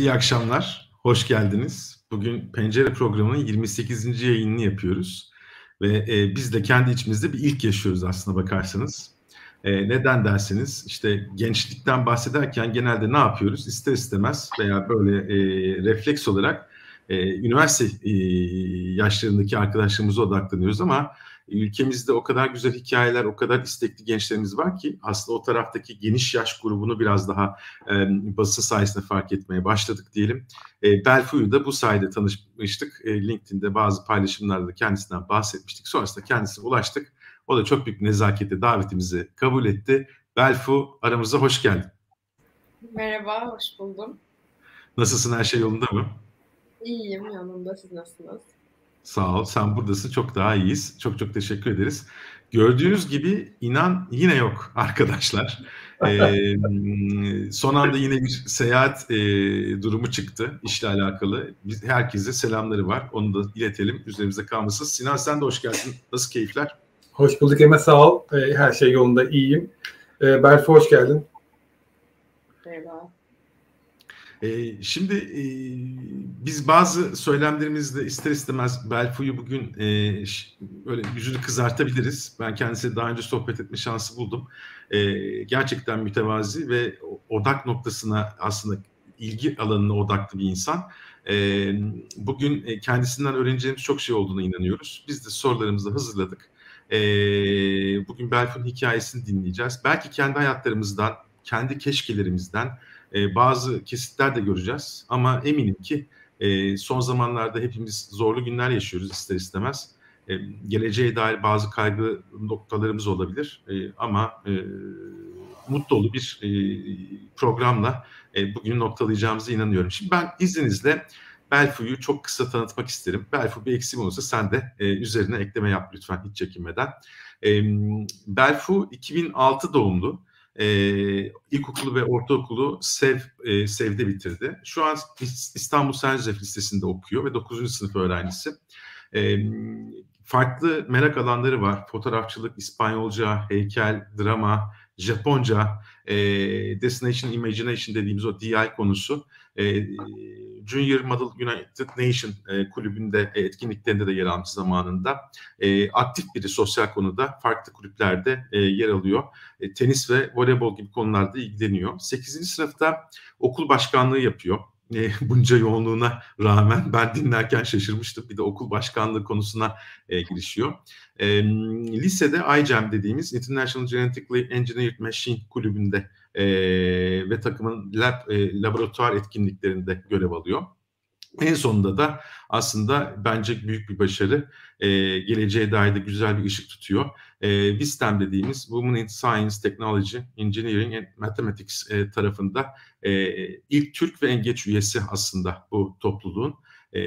Herkese iyi akşamlar. Hoş geldiniz. Bugün Pencere programının 28. yayınını yapıyoruz. Ve e, biz de kendi içimizde bir ilk yaşıyoruz aslında bakarsanız. E, neden derseniz işte gençlikten bahsederken genelde ne yapıyoruz? İster istemez veya böyle e, refleks olarak e, üniversite e, yaşlarındaki arkadaşlarımıza odaklanıyoruz ama ülkemizde o kadar güzel hikayeler, o kadar istekli gençlerimiz var ki aslında o taraftaki geniş yaş grubunu biraz daha e, basın sayesinde fark etmeye başladık diyelim. E, Belfu'yu da bu sayede tanışmıştık. E, LinkedIn'de bazı paylaşımlarda kendisinden bahsetmiştik. Sonrasında kendisine ulaştık. O da çok büyük nezakete davetimizi kabul etti. Belfu aramıza hoş geldin. Merhaba, hoş buldum. Nasılsın, her şey yolunda mı? İyiyim, yanımda. Siz nasılsınız? Sağ ol. Sen buradasın. Çok daha iyiyiz. Çok çok teşekkür ederiz. Gördüğünüz gibi inan yine yok arkadaşlar. Ee, son anda yine bir seyahat e, durumu çıktı işle alakalı. Biz, herkese selamları var. Onu da iletelim. Üzerimizde kalmasın. Sinan sen de hoş geldin. Nasıl keyifler? Hoş bulduk Emre sağ ol. Ee, her şey yolunda iyiyim. Ee, Berfu hoş geldin. Merhaba. E, şimdi e, biz bazı söylemlerimizde ister istemez Belfu'yu bugün e, böyle yüzünü kızartabiliriz. Ben kendisiyle daha önce sohbet etme şansı buldum. E, gerçekten mütevazi ve odak noktasına aslında ilgi alanına odaklı bir insan. E, bugün kendisinden öğreneceğimiz çok şey olduğuna inanıyoruz. Biz de sorularımızı hazırladık. E, bugün Belfu'nun hikayesini dinleyeceğiz. Belki kendi hayatlarımızdan, kendi keşkelerimizden, e, bazı kesitler de göreceğiz. Ama eminim ki e, son zamanlarda hepimiz zorlu günler yaşıyoruz ister istemez. E, geleceğe dair bazı kaygı noktalarımız olabilir. E, ama e, mutlu bir e, programla e, bugün noktalayacağımıza inanıyorum. Şimdi ben izninizle Belfu'yu çok kısa tanıtmak isterim. Belfu bir eksim olursa sen de e, üzerine ekleme yap lütfen hiç çekinmeden. E, Belfu 2006 doğumlu e, ilkokulu ve ortaokulu Sev e, Sev'de bitirdi. Şu an İstanbul Joseph Lisesi'nde okuyor ve 9. sınıf öğrencisi. E, farklı merak alanları var. Fotoğrafçılık, İspanyolca, heykel, drama, Japonca, e, Destination Imagination dediğimiz o DI konusu. E, Junior Model United Nation e, kulübünde e, etkinliklerinde de yer almış zamanında. E, aktif biri sosyal konuda farklı kulüplerde e, yer alıyor. E, tenis ve voleybol gibi konularda ilgileniyor. 8. sınıfta okul başkanlığı yapıyor e, bunca yoğunluğuna rağmen ben dinlerken şaşırmıştım. Bir de okul başkanlığı konusuna e, girişiyor. E, lisede iGEM dediğimiz International Genetically Engineered Machine kulübünde e, ve takımın lab, e, laboratuvar etkinliklerinde görev alıyor. En sonunda da aslında bence büyük bir başarı. E, geleceğe dair de güzel bir ışık tutuyor. E, WISTEM dediğimiz Women in Science, Technology, Engineering and Mathematics e, tarafında e, ilk Türk ve en geç üyesi aslında bu topluluğun e,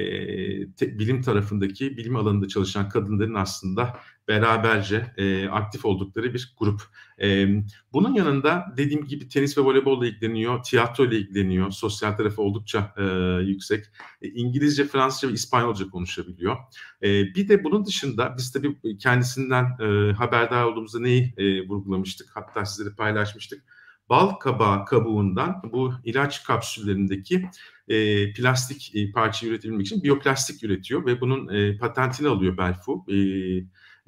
te, bilim tarafındaki bilim alanında çalışan kadınların aslında beraberce e, aktif oldukları bir grup. E, bunun yanında dediğim gibi tenis ve voleybolla ilgileniyor, tiyatro ile ilgileniyor, sosyal tarafı oldukça e, yüksek. E, İngilizce, Fransızca ve İspanyolca konuşabiliyor. E, bir de bunun dışında biz tabii kendisinden e, haberdar olduğumuzda neyi e, vurgulamıştık, hatta sizlere paylaşmıştık bal kabağı kabuğundan bu ilaç kapsüllerindeki e, plastik e, parça üretebilmek için biyoplastik üretiyor ve bunun e, patentini alıyor Belfu. E,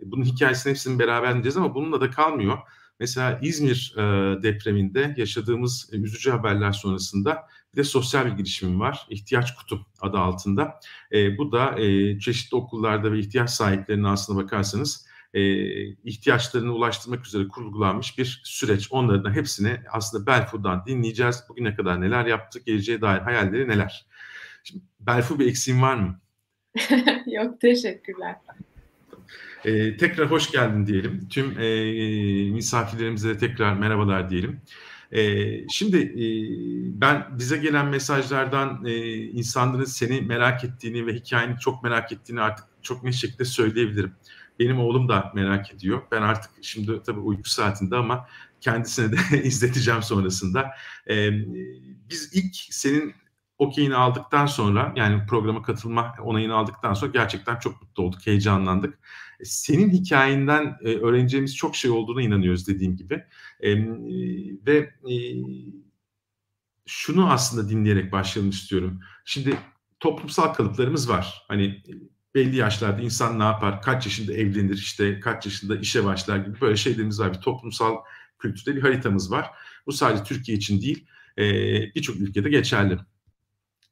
bunun hikayesini hepsini beraber dinleyeceğiz ama bununla da kalmıyor. Mesela İzmir e, depreminde yaşadığımız e, üzücü haberler sonrasında bir de sosyal bir girişimim var. İhtiyaç Kutu adı altında. E, bu da e, çeşitli okullarda ve ihtiyaç sahiplerine aslına bakarsanız e, ihtiyaçlarını ulaştırmak üzere kurgulanmış bir süreç. Onların da hepsini aslında Belfu'dan dinleyeceğiz. Bugüne kadar neler yaptık, geleceğe dair hayalleri neler? Şimdi Belfu bir eksiğin var mı? Yok, teşekkürler. Ee, tekrar hoş geldin diyelim. Tüm e, misafirlerimize tekrar merhabalar diyelim. E, şimdi e, ben bize gelen mesajlardan e, insanların seni merak ettiğini ve hikayeni çok merak ettiğini artık çok net şekilde söyleyebilirim. Benim oğlum da merak ediyor. Ben artık şimdi tabii uyku saatinde ama kendisine de izleteceğim sonrasında. Ee, biz ilk senin okeyini aldıktan sonra yani programa katılma onayını aldıktan sonra gerçekten çok mutlu olduk, heyecanlandık. Senin hikayenden e, öğreneceğimiz çok şey olduğuna inanıyoruz dediğim gibi. E, ve e, şunu aslında dinleyerek başlayalım istiyorum. Şimdi toplumsal kalıplarımız var. Hani belli yaşlarda insan ne yapar, kaç yaşında evlenir, işte kaç yaşında işe başlar gibi böyle şeylerimiz var. Bir toplumsal kültürde bir haritamız var. Bu sadece Türkiye için değil, birçok ülkede geçerli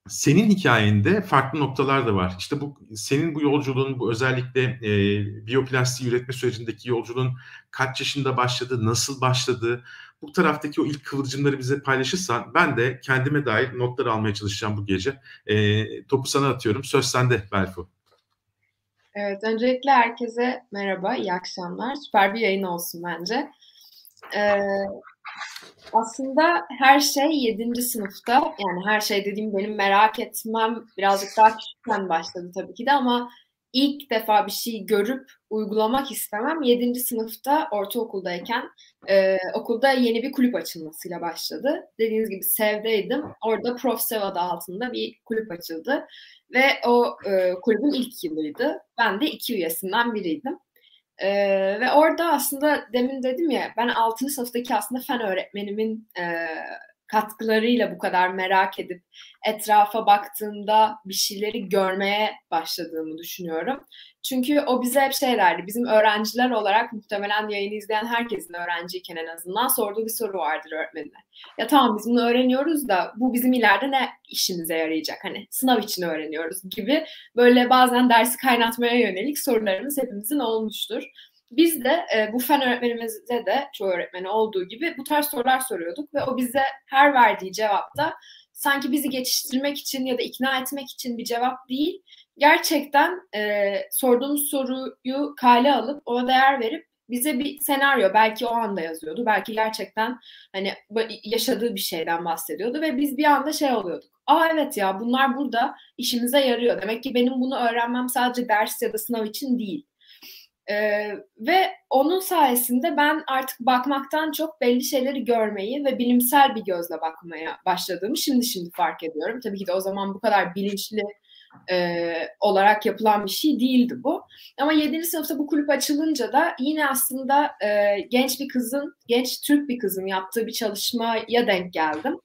senin hikayende farklı noktalar da var. İşte bu senin bu yolculuğun, bu özellikle e, biyoplastiği üretme sürecindeki yolculuğun kaç yaşında başladı, nasıl başladı? Bu taraftaki o ilk kıvılcımları bize paylaşırsan ben de kendime dair notlar almaya çalışacağım bu gece. E, topu sana atıyorum. Söz sende Belfu. Evet, öncelikle herkese merhaba, iyi akşamlar. Süper bir yayın olsun bence. Ee, aslında her şey 7. sınıfta yani her şey dediğim benim merak etmem birazcık daha küçükken başladı tabii ki de ama ilk defa bir şey görüp uygulamak istemem 7. sınıfta ortaokuldayken e, okulda yeni bir kulüp açılmasıyla başladı. Dediğiniz gibi Sev'deydim. Orada Prof Sev adı altında bir kulüp açıldı ve o e, kulübün ilk yılıydı. Ben de iki üyesinden biriydim. Ee, ve orada aslında demin dedim ya ben 6. sınıftaki aslında fen öğretmenimin e, katkılarıyla bu kadar merak edip etrafa baktığımda bir şeyleri görmeye başladığımı düşünüyorum. Çünkü o bize hep şey derdi. Bizim öğrenciler olarak muhtemelen yayını izleyen herkesin öğrenciyken en azından sorduğu bir soru vardır öğretmenine. Ya tamam biz bunu öğreniyoruz da bu bizim ileride ne işimize yarayacak? Hani sınav için öğreniyoruz gibi böyle bazen dersi kaynatmaya yönelik sorularımız hepimizin olmuştur. Biz de e, bu fen öğretmenimize de çoğu öğretmeni olduğu gibi bu tarz sorular soruyorduk ve o bize her verdiği cevapta sanki bizi geçiştirmek için ya da ikna etmek için bir cevap değil, gerçekten e, sorduğumuz soruyu kale alıp ona değer verip bize bir senaryo belki o anda yazıyordu. Belki gerçekten hani yaşadığı bir şeyden bahsediyordu ve biz bir anda şey oluyorduk. Aa evet ya bunlar burada işimize yarıyor. Demek ki benim bunu öğrenmem sadece ders ya da sınav için değil. Ee, ve onun sayesinde ben artık bakmaktan çok belli şeyleri görmeyi ve bilimsel bir gözle bakmaya başladığımı şimdi şimdi fark ediyorum. Tabii ki de o zaman bu kadar bilinçli e, olarak yapılan bir şey değildi bu. Ama 7. sınıfta bu kulüp açılınca da yine aslında e, genç bir kızın, genç Türk bir kızın yaptığı bir çalışmaya denk geldim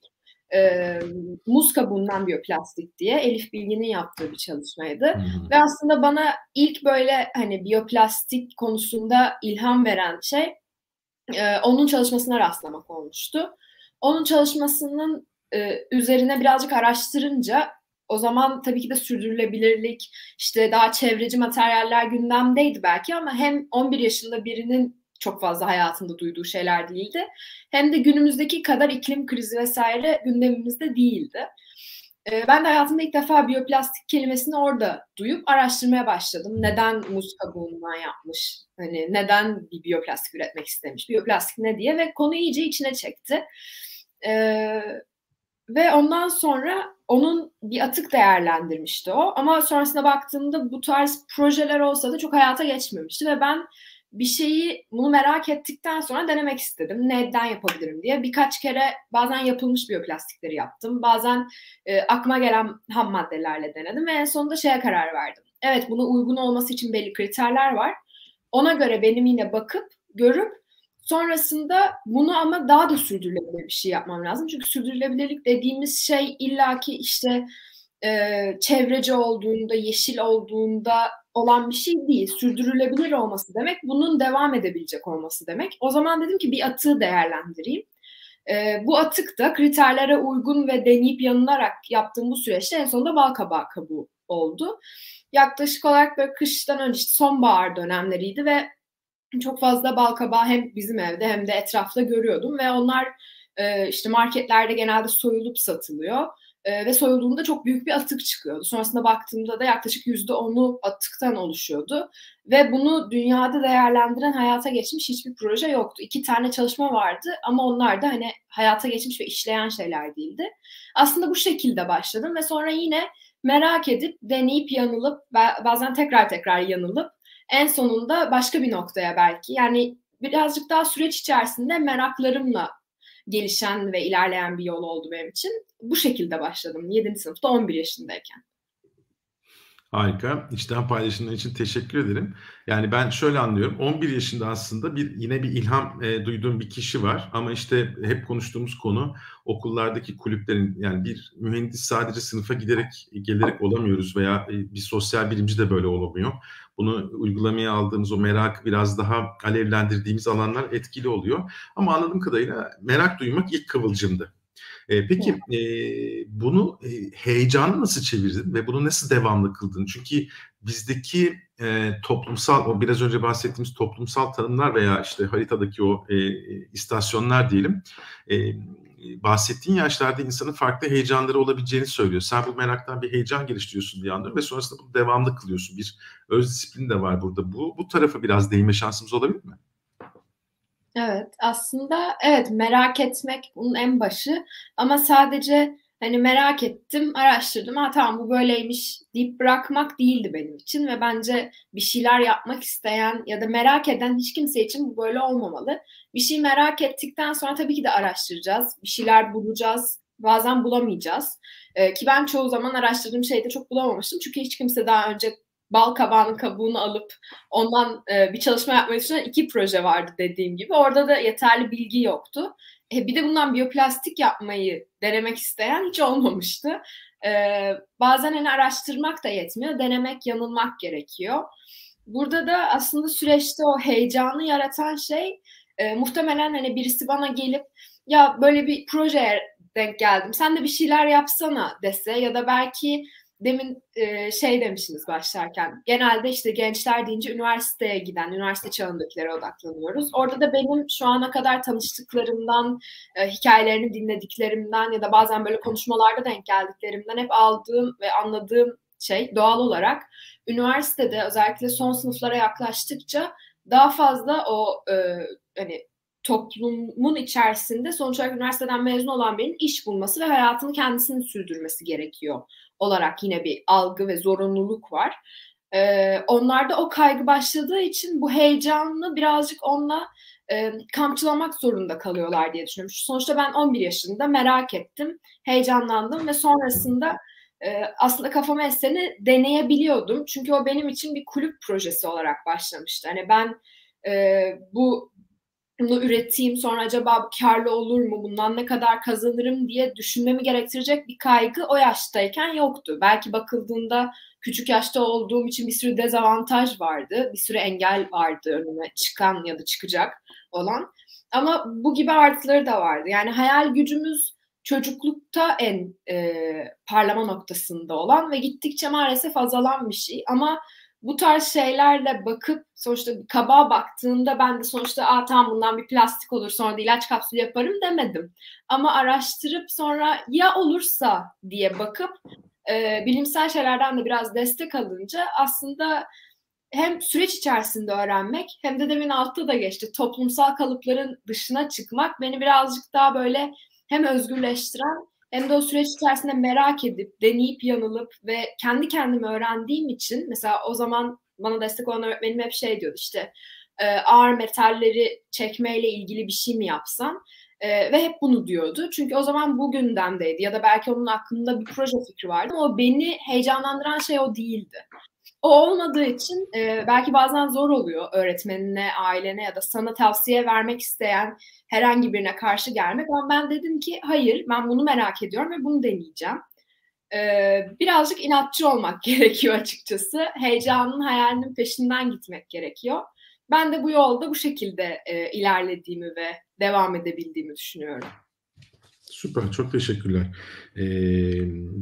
e, muz kabuğundan biyoplastik diye Elif Bilgin'in yaptığı bir çalışmaydı. Hmm. Ve aslında bana ilk böyle hani biyoplastik konusunda ilham veren şey e, onun çalışmasına rastlamak olmuştu. Onun çalışmasının e, üzerine birazcık araştırınca o zaman tabii ki de sürdürülebilirlik, işte daha çevreci materyaller gündemdeydi belki ama hem 11 yaşında birinin çok fazla hayatında duyduğu şeyler değildi. Hem de günümüzdeki kadar iklim krizi vesaire gündemimizde değildi. Ee, ben de hayatımda ilk defa biyoplastik kelimesini orada duyup araştırmaya başladım. Neden muz kabuğundan yapmış? Hani neden bir biyoplastik üretmek istemiş? Biyoplastik ne diye ve konu iyice içine çekti. Ee, ve ondan sonra onun bir atık değerlendirmişti o. Ama sonrasında baktığımda bu tarz projeler olsa da çok hayata geçmemişti ve ben bir şeyi bunu merak ettikten sonra denemek istedim. Neden yapabilirim diye. Birkaç kere bazen yapılmış biyoplastikleri yaptım. Bazen e, aklıma gelen ham maddelerle denedim ve en sonunda şeye karar verdim. Evet buna uygun olması için belli kriterler var. Ona göre benim yine bakıp görüp sonrasında bunu ama daha da sürdürülebilir bir şey yapmam lazım. Çünkü sürdürülebilirlik dediğimiz şey illaki işte e, çevreci olduğunda, yeşil olduğunda olan bir şey değil. Sürdürülebilir olması demek, bunun devam edebilecek olması demek. O zaman dedim ki bir atığı değerlendireyim. E, bu atık da kriterlere uygun ve deneyip yanılarak yaptığım bu süreçte en sonunda bal kabağı kabuğu oldu. Yaklaşık olarak böyle kıştan önce işte sonbahar dönemleriydi ve çok fazla bal kabağı hem bizim evde hem de etrafta görüyordum ve onlar e, işte marketlerde genelde soyulup satılıyor e, ve soyulduğunda çok büyük bir atık çıkıyordu. Sonrasında baktığımda da yaklaşık yüzde onu atıktan oluşuyordu. Ve bunu dünyada değerlendiren hayata geçmiş hiçbir proje yoktu. İki tane çalışma vardı ama onlar da hani hayata geçmiş ve işleyen şeyler değildi. Aslında bu şekilde başladım ve sonra yine merak edip, deneyip yanılıp, bazen tekrar tekrar yanılıp en sonunda başka bir noktaya belki yani birazcık daha süreç içerisinde meraklarımla gelişen ve ilerleyen bir yol oldu benim için. Bu şekilde başladım 7. sınıfta 11 yaşındayken. Harika. İçten paylaşımlar için teşekkür ederim. Yani ben şöyle anlıyorum. 11 yaşında aslında bir yine bir ilham e, duyduğum bir kişi var. Ama işte hep konuştuğumuz konu okullardaki kulüplerin yani bir mühendis sadece sınıfa giderek gelerek olamıyoruz veya e, bir sosyal bilimci de böyle olamıyor. Bunu uygulamaya aldığımız o merakı biraz daha alevlendirdiğimiz alanlar etkili oluyor. Ama anladığım kadarıyla merak duymak ilk kıvılcımdı. E, peki e, bunu e, heyecanı nasıl çevirdin ve bunu nasıl devamlı kıldın? Çünkü bizdeki e, toplumsal, o biraz önce bahsettiğimiz toplumsal tanımlar veya işte haritadaki o e, istasyonlar diyelim, e, bahsettiğin yaşlarda insanın farklı heyecanları olabileceğini söylüyor. Sen bu meraktan bir heyecan geliştiriyorsun diye anlıyorum ve sonrasında bunu devamlı kılıyorsun. Bir öz disiplin de var burada. Bu, bu tarafa biraz değinme şansımız olabilir mi? Evet, aslında evet merak etmek bunun en başı ama sadece hani merak ettim, araştırdım. Ha tamam bu böyleymiş deyip bırakmak değildi benim için ve bence bir şeyler yapmak isteyen ya da merak eden hiç kimse için bu böyle olmamalı. Bir şey merak ettikten sonra tabii ki de araştıracağız. Bir şeyler bulacağız. Bazen bulamayacağız. Ee, ki ben çoğu zaman araştırdığım şeyde çok bulamamıştım. Çünkü hiç kimse daha önce bal kabağının kabuğunu alıp ondan e, bir çalışma yapmayı düşünen iki proje vardı dediğim gibi. Orada da yeterli bilgi yoktu. E, bir de bundan biyoplastik yapmayı denemek isteyen hiç olmamıştı. E, bazen hani araştırmak da yetmiyor, denemek, yanılmak gerekiyor. Burada da aslında süreçte o heyecanı yaratan şey e, muhtemelen hani birisi bana gelip ya böyle bir projeye denk geldim. Sen de bir şeyler yapsana dese ya da belki demin e, şey demişsiniz başlarken genelde işte gençler deyince üniversiteye giden, üniversite çağındakilere odaklanıyoruz. Orada da benim şu ana kadar tanıştıklarımdan, e, hikayelerini dinlediklerimden ya da bazen böyle konuşmalarda denk geldiklerimden hep aldığım ve anladığım şey doğal olarak üniversitede özellikle son sınıflara yaklaştıkça daha fazla o e, hani toplumun içerisinde sonuç olarak üniversiteden mezun olan birinin iş bulması ve hayatını kendisinin sürdürmesi gerekiyor olarak yine bir algı ve zorunluluk var. Ee, onlarda o kaygı başladığı için bu heyecanlı birazcık onunla e, kamçılamak zorunda kalıyorlar diye düşünüyorum. Sonuçta ben 11 yaşında merak ettim, heyecanlandım ve sonrasında e, aslında kafama eseni deneyebiliyordum. Çünkü o benim için bir kulüp projesi olarak başlamıştı. Hani ben e, bu bunu üreteyim sonra acaba karlı olur mu bundan ne kadar kazanırım diye düşünmemi gerektirecek bir kaygı o yaştayken yoktu. Belki bakıldığında küçük yaşta olduğum için bir sürü dezavantaj vardı. Bir sürü engel vardı önüme çıkan ya da çıkacak olan. Ama bu gibi artıları da vardı. Yani hayal gücümüz çocuklukta en e, parlama noktasında olan ve gittikçe maalesef azalan bir şey. Ama bu tarz şeylerle bakıp sonuçta kabağa baktığında ben de sonuçta Aa, tamam bundan bir plastik olur sonra da ilaç kapsülü yaparım demedim. Ama araştırıp sonra ya olursa diye bakıp e, bilimsel şeylerden de biraz destek alınca aslında hem süreç içerisinde öğrenmek hem de demin altta da geçti toplumsal kalıpların dışına çıkmak beni birazcık daha böyle hem özgürleştiren hem de o süreç içerisinde merak edip, deneyip yanılıp ve kendi kendime öğrendiğim için mesela o zaman bana destek olan öğretmenim hep şey diyordu işte e, ağır metalleri çekmeyle ilgili bir şey mi yapsam? E, ve hep bunu diyordu. Çünkü o zaman bu gündemdeydi ya da belki onun aklında bir proje fikri vardı ama beni heyecanlandıran şey o değildi. O olmadığı için e, belki bazen zor oluyor öğretmenine, ailene ya da sana tavsiye vermek isteyen herhangi birine karşı gelmek. Ama ben dedim ki hayır ben bunu merak ediyorum ve bunu deneyeceğim. E, birazcık inatçı olmak gerekiyor açıkçası. Heyecanın, hayalinin peşinden gitmek gerekiyor. Ben de bu yolda bu şekilde e, ilerlediğimi ve devam edebildiğimi düşünüyorum. Süper, çok teşekkürler. Ee,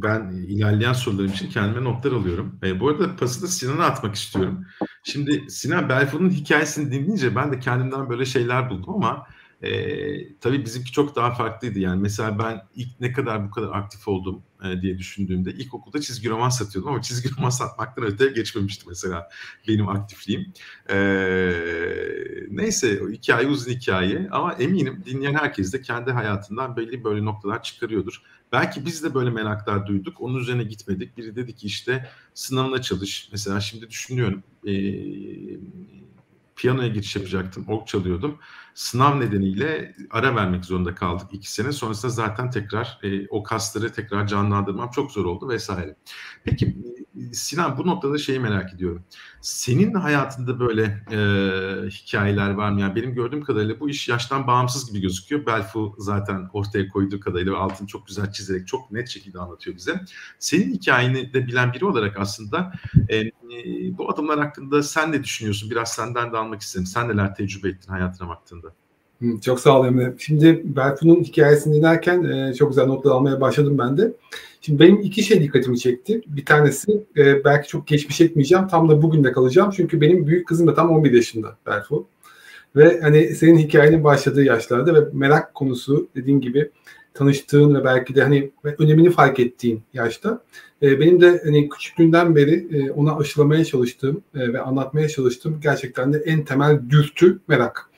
ben ilerleyen sorularım için kendime notlar alıyorum. Ee, bu arada pası da Sinan'a atmak istiyorum. Şimdi Sinan Belfo'nun hikayesini dinleyince ben de kendimden böyle şeyler buldum ama e, tabii bizimki çok daha farklıydı. Yani mesela ben ilk ne kadar bu kadar aktif oldum e, diye düşündüğümde ilkokulda çizgi roman satıyordum ama çizgi roman satmaktan öte geçmemişti mesela benim aktifliğim. E, neyse hikaye uzun hikaye ama eminim dinleyen herkes de kendi hayatından belli böyle noktalar çıkarıyordur. Belki biz de böyle meraklar duyduk. Onun üzerine gitmedik. Biri dedi ki işte sınavına çalış. Mesela şimdi düşünüyorum. E, piyanoya geçiş yapacaktım. Org çalıyordum. Sınav nedeniyle ara vermek zorunda kaldık iki sene. Sonrasında zaten tekrar e, o kasları tekrar canlandırmam çok zor oldu vesaire. Peki Sinan bu noktada şeyi merak ediyorum. Senin hayatında böyle e, hikayeler var mı? Yani benim gördüğüm kadarıyla bu iş yaştan bağımsız gibi gözüküyor. Belfu zaten ortaya koyduğu kadarıyla ve altını çok güzel çizerek çok net şekilde anlatıyor bize. Senin hikayeni de bilen biri olarak aslında e, bu adımlar hakkında sen ne düşünüyorsun? Biraz senden de almak isterim. Sen neler tecrübe ettin hayatına baktığında? Çok sağ ol Emre. Şimdi Berfu'nun hikayesini dinlerken e, çok güzel notlar almaya başladım ben de. Şimdi benim iki şey dikkatimi çekti. Bir tanesi e, belki çok geçmiş etmeyeceğim. Tam da bugün de kalacağım. Çünkü benim büyük kızım da tam 11 yaşında Berfu. Ve hani senin hikayenin başladığı yaşlarda ve merak konusu dediğin gibi tanıştığın ve belki de hani önemini fark ettiğin yaşta. E, benim de hani küçüklüğünden beri e, ona aşılamaya çalıştığım e, ve anlatmaya çalıştığım gerçekten de en temel dürtü merak.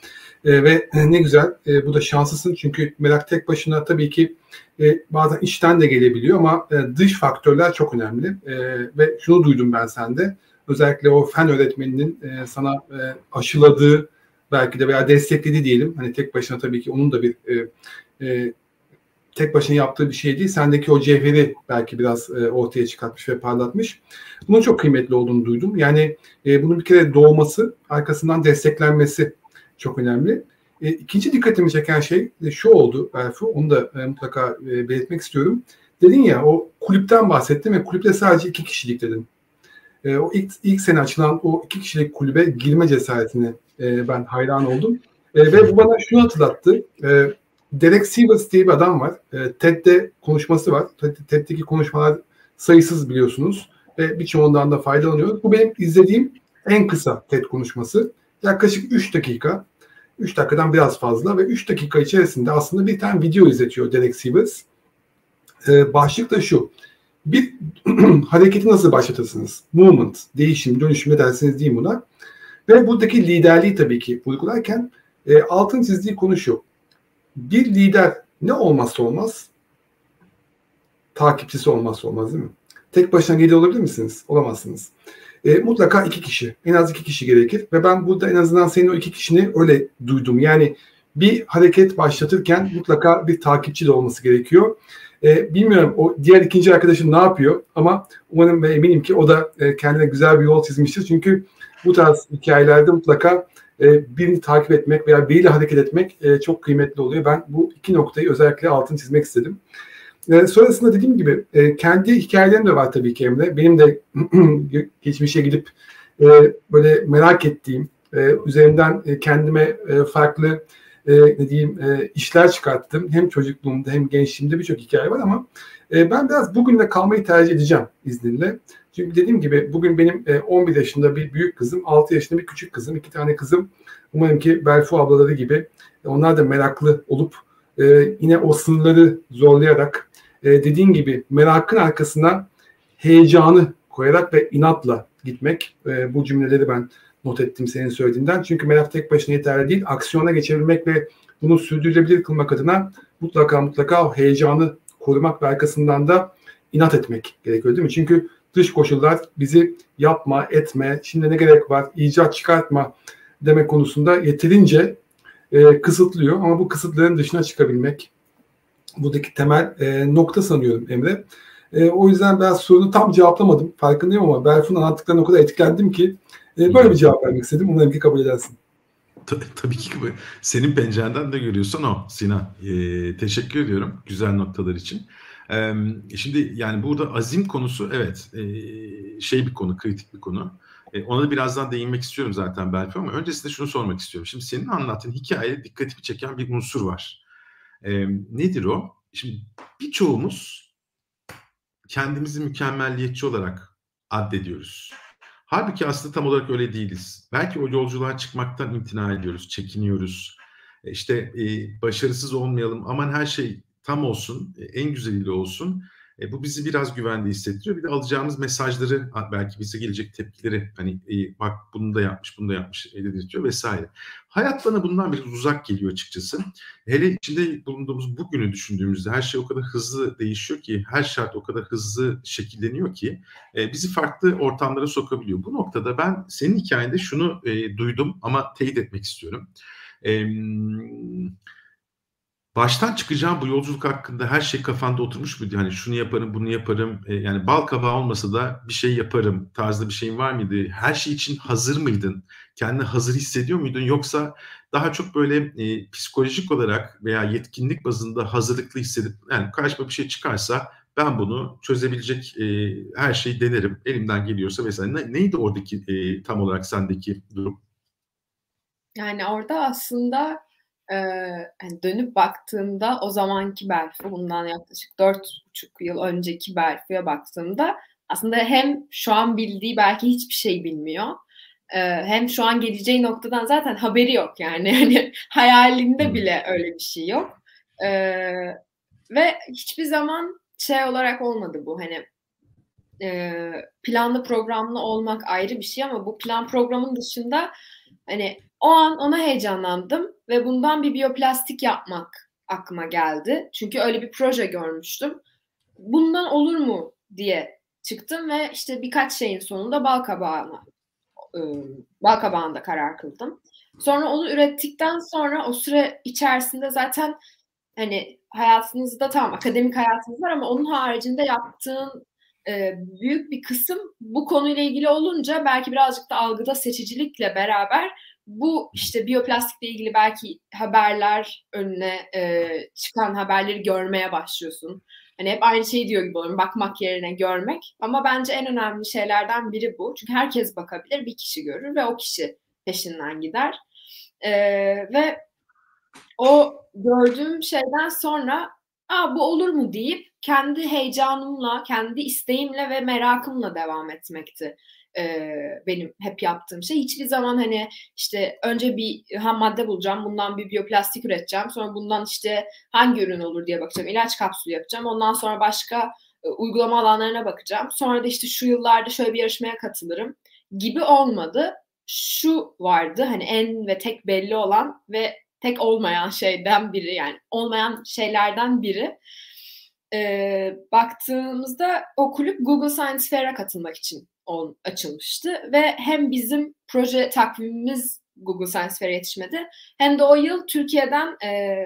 E, ve ne güzel e, bu da şanslısın çünkü merak tek başına tabii ki e, bazen içten de gelebiliyor ama e, dış faktörler çok önemli. E, ve şunu duydum ben sende özellikle o fen öğretmeninin e, sana e, aşıladığı belki de veya desteklediği diyelim. Hani tek başına tabii ki onun da bir e, e, tek başına yaptığı bir şey değil. Sendeki o cevheri belki biraz e, ortaya çıkartmış ve parlatmış. Bunun çok kıymetli olduğunu duydum. Yani e, bunun bir kere doğması, arkasından desteklenmesi çok önemli. E, ikinci dikkatimi çeken şey de şu oldu Berfu, onu da e, mutlaka e, belirtmek istiyorum. Dedin ya o kulüpten bahsettim ve kulüpte sadece iki kişilik dedin. E, o ilk, ilk sene açılan o iki kişilik kulübe girme cesaretine e, ben hayran oldum. E, ve bu bana şunu hatırlattı. E, Derek Sivers diye bir adam var. E, TED'de konuşması var. TED'deki konuşmalar sayısız biliyorsunuz. Ve birçoğundan da faydalanıyoruz. Bu benim izlediğim en kısa TED konuşması. Yaklaşık 3 dakika. 3 dakikadan biraz fazla ve 3 dakika içerisinde aslında bir tane video izletiyor Derek Sivers. Ee, başlık da şu. Bir hareketi nasıl başlatırsınız? Movement, değişim, dönüşüm dersiniz diyeyim buna. Ve buradaki liderliği tabii ki uygularken e, altın çizdiği konu şu. Bir lider ne olmazsa olmaz? Takipçisi olmazsa olmaz değil mi? Tek başına lider olabilir misiniz? Olamazsınız e, mutlaka iki kişi, en az iki kişi gerekir. Ve ben burada en azından senin o iki kişini öyle duydum. Yani bir hareket başlatırken mutlaka bir takipçi de olması gerekiyor. E, bilmiyorum o diğer ikinci arkadaşım ne yapıyor ama umarım ve eminim ki o da e, kendine güzel bir yol çizmiştir. Çünkü bu tarz hikayelerde mutlaka e, birini takip etmek veya biriyle hareket etmek e, çok kıymetli oluyor. Ben bu iki noktayı özellikle altını çizmek istedim. E, sonrasında dediğim gibi e, kendi hikayelerim de var tabii ki Emre. Benim de geçmişe gidip e, böyle merak ettiğim, e, üzerinden e, kendime e, farklı e, ne diyeyim e, işler çıkarttım. Hem çocukluğumda hem gençliğimde birçok hikaye var ama e, ben biraz bugünle kalmayı tercih edeceğim izninle. Çünkü dediğim gibi bugün benim e, 11 yaşında bir büyük kızım, 6 yaşında bir küçük kızım, iki tane kızım. Umarım ki Belfu ablaları gibi onlar da meraklı olup e, yine o sınırları zorlayarak e, dediğin gibi merakın arkasına heyecanı koyarak ve inatla gitmek. E, bu cümleleri ben not ettim senin söylediğinden. Çünkü merak tek başına yeterli değil. Aksiyona geçebilmek ve bunu sürdürülebilir kılmak adına mutlaka mutlaka o heyecanı korumak ve arkasından da inat etmek gerekiyor değil mi? Çünkü dış koşullar bizi yapma, etme, şimdi ne gerek var, icat çıkartma demek konusunda yeterince e, kısıtlıyor. Ama bu kısıtların dışına çıkabilmek, buradaki temel e, nokta sanıyorum Emre. E, o yüzden ben sorunu tam cevaplamadım. Farkındayım ama Berfun anlattıklarına o kadar etkilendim ki e, böyle bir cevap vermek istedim. Umarım ki kabul edersin. Tabii ki senin pencerenden de görüyorsun o Sinan. Ee, teşekkür ediyorum güzel noktalar için. Ee, şimdi yani burada azim konusu evet e, şey bir konu, kritik bir konu. E, ona da birazdan değinmek istiyorum zaten belki ama öncesinde şunu sormak istiyorum. Şimdi senin anlattığın hikayede dikkatimi çeken bir unsur var. E, nedir o? Şimdi birçoğumuz kendimizi mükemmelliyetçi olarak addediyoruz. Halbuki aslında tam olarak öyle değiliz. Belki o yolculuğa çıkmaktan imtina ediyoruz, çekiniyoruz. İşte e, başarısız olmayalım, aman her şey tam olsun, e, en güzeliyle olsun. E, bu bizi biraz güvende hissettiriyor. Bir de alacağımız mesajları belki bize gelecek tepkileri hani e, bak bunu da yapmış bunu da yapmış e, dedirtiyor vesaire. Hayat bana bundan biraz uzak geliyor açıkçası. Hele içinde bulunduğumuz bugünü düşündüğümüzde her şey o kadar hızlı değişiyor ki her şart o kadar hızlı şekilleniyor ki e, bizi farklı ortamlara sokabiliyor. Bu noktada ben senin hikayende şunu e, duydum ama teyit etmek istiyorum. E, baştan çıkacağım bu yolculuk hakkında her şey kafanda oturmuş muydu? Hani şunu yaparım, bunu yaparım. E, yani bal kabağı olmasa da bir şey yaparım tarzda bir şeyin var mıydı? Her şey için hazır mıydın? Kendini hazır hissediyor muydun? Yoksa daha çok böyle e, psikolojik olarak veya yetkinlik bazında hazırlıklı hissedip yani karşıma bir şey çıkarsa ben bunu çözebilecek e, her şeyi denerim. Elimden geliyorsa vesaire. Ne, neydi oradaki e, tam olarak sendeki durum? Yani orada aslında e, hani dönüp baktığımda o zamanki Berfu bundan yaklaşık dört buçuk yıl önceki Berfu'ya baktığımda aslında hem şu an bildiği belki hiçbir şey bilmiyor. Hem şu an geleceği noktadan zaten haberi yok yani. Hani hayalinde bile öyle bir şey yok. Ve hiçbir zaman şey olarak olmadı bu hani e, planlı programlı olmak ayrı bir şey ama bu plan programın dışında hani o an ona heyecanlandım ve bundan bir biyoplastik yapmak aklıma geldi. Çünkü öyle bir proje görmüştüm. Bundan olur mu diye çıktım ve işte birkaç şeyin sonunda bal kabağına e, bal kabağında karar kıldım. Sonra onu ürettikten sonra o süre içerisinde zaten hani hayatınızda tamam akademik hayatınız var ama onun haricinde yaptığın e, büyük bir kısım bu konuyla ilgili olunca belki birazcık da algıda seçicilikle beraber bu işte biyoplastikle ilgili belki haberler önüne e, çıkan haberleri görmeye başlıyorsun. Hani hep aynı şeyi diyor gibi oluyorum. Bakmak yerine görmek. Ama bence en önemli şeylerden biri bu. Çünkü herkes bakabilir. Bir kişi görür ve o kişi peşinden gider. E, ve o gördüğüm şeyden sonra Aa, bu olur mu deyip kendi heyecanımla, kendi isteğimle ve merakımla devam etmekti e, benim hep yaptığım şey. Hiçbir zaman hani işte önce bir ham madde bulacağım, bundan bir biyoplastik üreteceğim, sonra bundan işte hangi ürün olur diye bakacağım, ilaç kapsülü yapacağım, ondan sonra başka e, uygulama alanlarına bakacağım. Sonra da işte şu yıllarda şöyle bir yarışmaya katılırım gibi olmadı. Şu vardı hani en ve tek belli olan ve tek olmayan şeyden biri yani olmayan şeylerden biri. Ee, baktığımızda o kulüp Google Science Fair'e katılmak için on, açılmıştı ve hem bizim proje takvimimiz Google Science Fair'e yetişmedi hem de o yıl Türkiye'den e,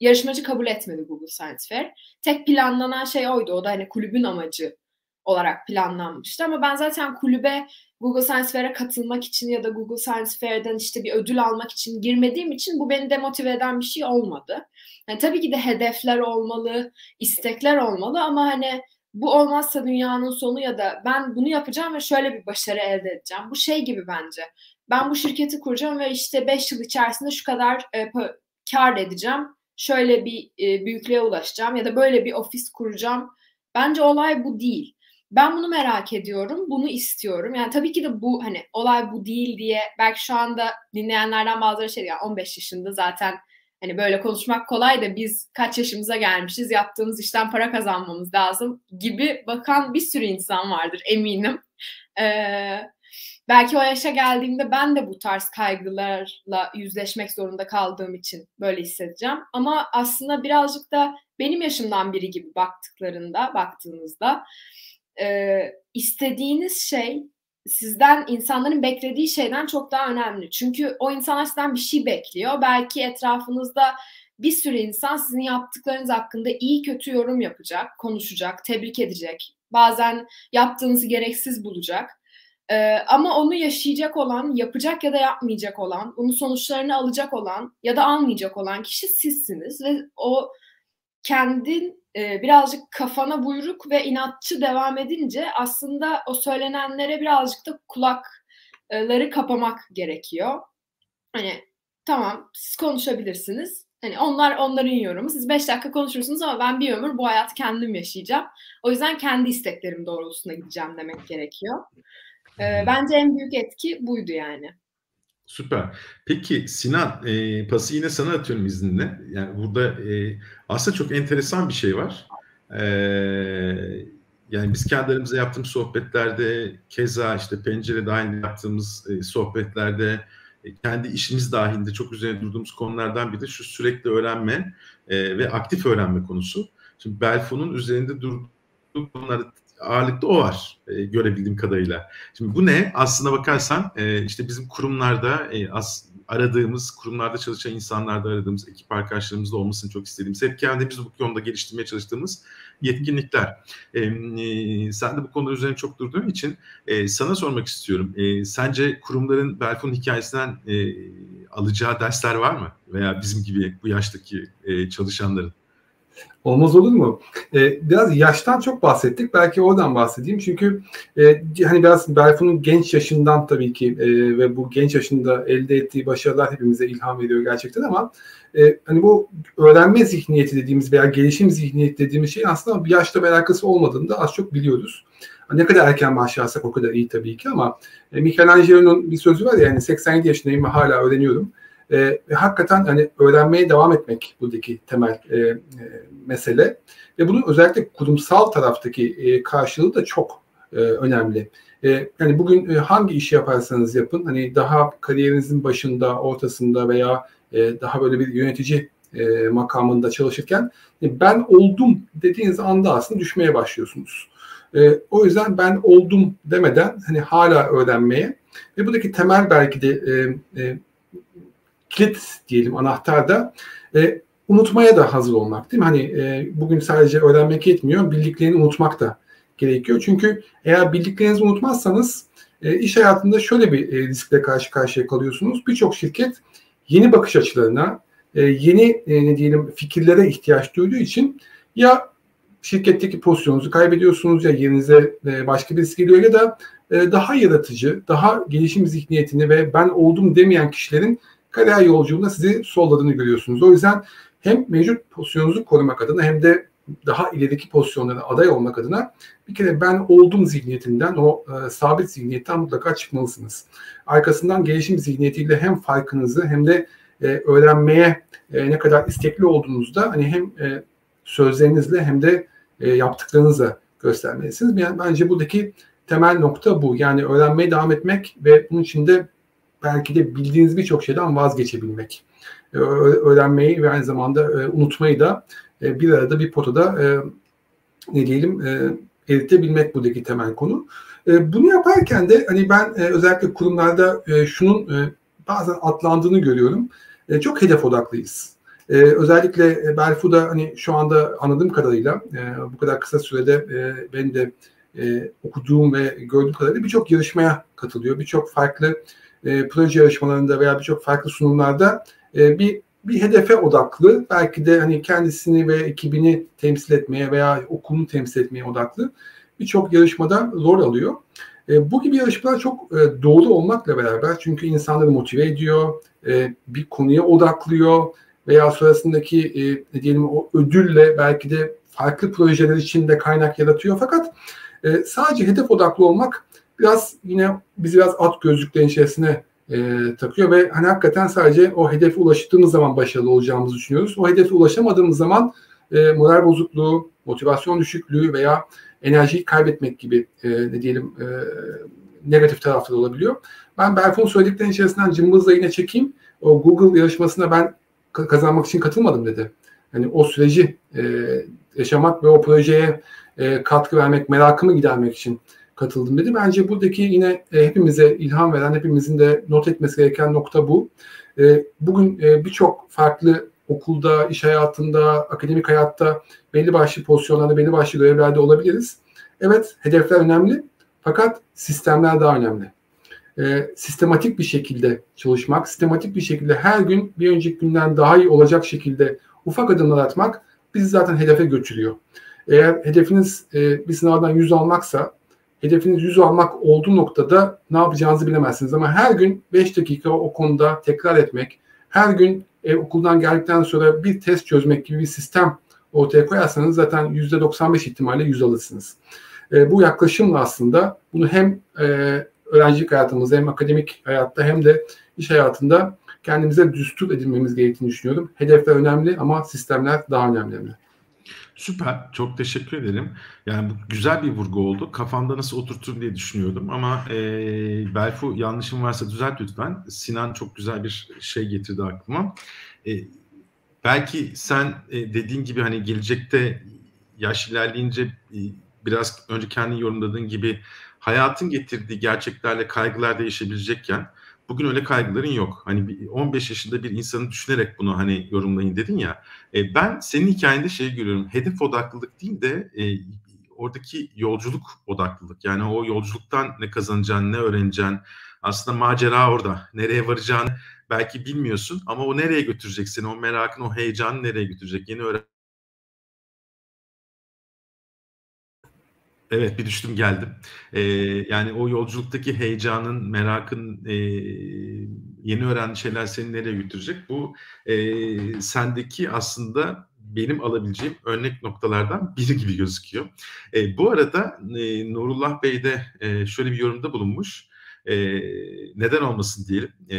yarışmacı kabul etmedi Google Science Fair. Tek planlanan şey oydu. O da hani kulübün amacı olarak planlanmıştı. Ama ben zaten kulübe Google Science Fair'e katılmak için ya da Google Science Fair'den işte bir ödül almak için girmediğim için bu beni demotive eden bir şey olmadı. Yani tabii ki de hedefler olmalı, istekler olmalı ama hani bu olmazsa dünyanın sonu ya da ben bunu yapacağım ve şöyle bir başarı elde edeceğim. Bu şey gibi bence. Ben bu şirketi kuracağım ve işte 5 yıl içerisinde şu kadar e, kar edeceğim. Şöyle bir e, büyüklüğe ulaşacağım ya da böyle bir ofis kuracağım. Bence olay bu değil ben bunu merak ediyorum, bunu istiyorum. Yani tabii ki de bu hani olay bu değil diye belki şu anda dinleyenlerden bazıları şey diyor 15 yaşında zaten hani böyle konuşmak kolay da biz kaç yaşımıza gelmişiz yaptığımız işten para kazanmamız lazım gibi bakan bir sürü insan vardır eminim. Ee, belki o yaşa geldiğimde ben de bu tarz kaygılarla yüzleşmek zorunda kaldığım için böyle hissedeceğim. Ama aslında birazcık da benim yaşımdan biri gibi baktıklarında, baktığınızda e, istediğiniz şey sizden insanların beklediği şeyden çok daha önemli. Çünkü o insanlar sizden bir şey bekliyor. Belki etrafınızda bir sürü insan sizin yaptıklarınız hakkında iyi kötü yorum yapacak, konuşacak, tebrik edecek. Bazen yaptığınızı gereksiz bulacak. Ee, ama onu yaşayacak olan, yapacak ya da yapmayacak olan, bunun sonuçlarını alacak olan ya da almayacak olan kişi sizsiniz ve o kendin e, birazcık kafana buyruk ve inatçı devam edince aslında o söylenenlere birazcık da kulakları kapamak gerekiyor. Hani tamam siz konuşabilirsiniz. Hani onlar onların yorumu. Siz beş dakika konuşursunuz ama ben bir ömür bu hayatı kendim yaşayacağım. O yüzden kendi isteklerim doğrultusunda gideceğim demek gerekiyor. Ee, bence en büyük etki buydu yani. Süper. Peki Sinan, e, pası yine sana atıyorum izninle. Yani burada e, aslında çok enteresan bir şey var. E, yani biz kendi aramızda yaptığımız sohbetlerde, keza işte pencere dahilinde yaptığımız e, sohbetlerde, e, kendi işimiz dahilinde çok üzerine durduğumuz konulardan biri de şu sürekli öğrenme e, ve aktif öğrenme konusu. Şimdi Belfo'nun üzerinde durduğu konularda ağırlıkta o var e, görebildiğim kadarıyla. Şimdi bu ne? Aslına bakarsan e, işte bizim kurumlarda e, as, aradığımız, kurumlarda çalışan insanlarda aradığımız, ekip arkadaşlarımızda olmasını çok istediğimiz, hep kendimiz bu konuda geliştirmeye çalıştığımız yetkinlikler. E, e, sen de bu konular üzerine çok durduğun için e, sana sormak istiyorum. E, sence kurumların Belfon hikayesinden e, alacağı dersler var mı? Veya bizim gibi bu yaştaki e, çalışanların? Olmaz olur mu? Ee, biraz yaştan çok bahsettik. Belki oradan bahsedeyim. Çünkü e, hani biraz Berfun'un genç yaşından tabii ki e, ve bu genç yaşında elde ettiği başarılar hepimize ilham veriyor gerçekten ama e, hani bu öğrenme zihniyeti dediğimiz veya gelişim zihniyeti dediğimiz şey aslında bir yaşta alakası olmadığını da az çok biliyoruz. Ne kadar erken başlarsak o kadar iyi tabii ki ama e, Michelangelo'nun bir sözü var ya yani 87 yaşındayım ve hala öğreniyorum. E, hakikaten hani öğrenmeye devam etmek buradaki temel e, e, mesele. Ve bunun özellikle kurumsal taraftaki e, karşılığı da çok e, önemli. E, yani bugün e, hangi işi yaparsanız yapın, hani daha kariyerinizin başında, ortasında veya e, daha böyle bir yönetici e, makamında çalışırken e, ben oldum dediğiniz anda aslında düşmeye başlıyorsunuz. E, o yüzden ben oldum demeden hani hala öğrenmeye ve buradaki temel belki de e, e, kilit diyelim anahtar da e, unutmaya da hazır olmak değil mi? Hani e, bugün sadece öğrenmek yetmiyor, bildiklerini unutmak da gerekiyor. Çünkü eğer bildiklerinizi unutmazsanız e, iş hayatında şöyle bir e, riskle karşı karşıya kalıyorsunuz. Birçok şirket yeni bakış açılarına, e, yeni e, ne diyelim fikirlere ihtiyaç duyduğu için ya şirketteki pozisyonunuzu kaybediyorsunuz ya yerinize e, başka birisi geliyor ya da e, daha yaratıcı, daha gelişim zihniyetini ve ben oldum demeyen kişilerin kariyer yolculuğunda sizi solladığını görüyorsunuz. O yüzden hem mevcut pozisyonunuzu korumak adına hem de daha ileriki pozisyonlara aday olmak adına bir kere ben oldum zihniyetinden, o e, sabit zihniyetten mutlaka çıkmalısınız. Arkasından gelişim zihniyetiyle hem farkınızı hem de e, öğrenmeye e, ne kadar istekli olduğunuzda hani hem e, sözlerinizle hem de e, yaptıklarınızla göstermelisiniz. Yani bence buradaki temel nokta bu. Yani öğrenmeye devam etmek ve bunun içinde belki de bildiğiniz birçok şeyden vazgeçebilmek. E, öğrenmeyi ve aynı zamanda e, unutmayı da e, bir arada bir potada ne diyelim eritebilmek buradaki temel konu. Bunu yaparken de hani ben özellikle kurumlarda şunun bazen atlandığını görüyorum. Çok hedef odaklıyız. Ee, özellikle Belfu'da hani şu anda anladığım kadarıyla e, bu kadar kısa sürede e, ben de e, okuduğum ve gördüğüm kadarıyla birçok yarışmaya katılıyor. Birçok farklı e, proje yarışmalarında veya birçok farklı sunumlarda e, bir bir hedefe odaklı belki de hani kendisini ve ekibini temsil etmeye veya okulunu temsil etmeye odaklı birçok yarışmada rol alıyor. E, bu gibi yarışmalar çok e, doğru olmakla beraber çünkü insanları motive ediyor, e, bir konuya odaklıyor veya sonrasındaki e, ne diyelim o ödülle belki de farklı projeler için de kaynak yaratıyor. Fakat e, sadece hedef odaklı olmak biraz yine bizi biraz at gözlüklerin içerisine e, takıyor ve hani hakikaten sadece o hedefe ulaştığımız zaman başarılı olacağımızı düşünüyoruz. O hedefe ulaşamadığımız zaman e, moral bozukluğu, motivasyon düşüklüğü veya enerjiyi kaybetmek gibi e, ne diyelim e, negatif tarafları olabiliyor. Ben Berfun söylediklerinin içerisinden cımbızla yine çekeyim. O Google yarışmasına ben kazanmak için katılmadım dedi. Yani o süreci e, yaşamak ve o projeye e, katkı vermek, merakımı gidermek için katıldım dedi. Bence buradaki yine e, hepimize ilham veren, hepimizin de not etmesi gereken nokta bu. E, bugün e, birçok farklı okulda, iş hayatında, akademik hayatta belli başlı pozisyonlarda, belli başlı görevlerde olabiliriz. Evet, hedefler önemli fakat sistemler daha önemli. E, sistematik bir şekilde çalışmak, sistematik bir şekilde her gün bir önceki günden daha iyi olacak şekilde ufak adımlar atmak bizi zaten hedefe götürüyor. Eğer hedefiniz e, bir sınavdan 100 almaksa hedefiniz 100 almak olduğu noktada ne yapacağınızı bilemezsiniz. Ama her gün 5 dakika o konuda tekrar etmek, her gün e, okuldan geldikten sonra bir test çözmek gibi bir sistem ortaya koyarsanız zaten %95 ihtimalle 100 alırsınız. E, bu yaklaşımla aslında bunu hem e, öğrencilik hayatımızda hem akademik hayatta hem de iş hayatında kendimize düstur edilmemiz gerektiğini düşünüyorum. Hedefler önemli ama sistemler daha önemli. Süper. Çok teşekkür ederim. Yani bu güzel bir vurgu oldu. Kafamda nasıl oturturum diye düşünüyordum ama e, Belfu yanlışım varsa düzelt lütfen. Sinan çok güzel bir şey getirdi aklıma. E, belki sen e, dediğin gibi hani gelecekte yaş ilerleyince e, biraz önce kendi yorumladığın gibi hayatın getirdiği gerçeklerle kaygılar değişebilecekken bugün öyle kaygıların yok. Hani 15 yaşında bir insanı düşünerek bunu hani yorumlayın dedin ya. E, ben senin hikayende şey görüyorum. Hedef odaklılık değil de e, oradaki yolculuk odaklılık. Yani o yolculuktan ne kazanacaksın, ne öğreneceksin. Aslında macera orada. Nereye varacağını belki bilmiyorsun ama o nereye götürecek seni? O merakın, o heyecanı nereye götürecek? Yeni öğren Evet bir düştüm geldim. Ee, yani o yolculuktaki heyecanın, merakın, e, yeni öğrendiğin şeyler seni nereye götürecek? Bu e, sendeki aslında benim alabileceğim örnek noktalardan biri gibi gözüküyor. E, bu arada e, Nurullah Bey de e, şöyle bir yorumda bulunmuş. E, neden olmasın diyelim. E,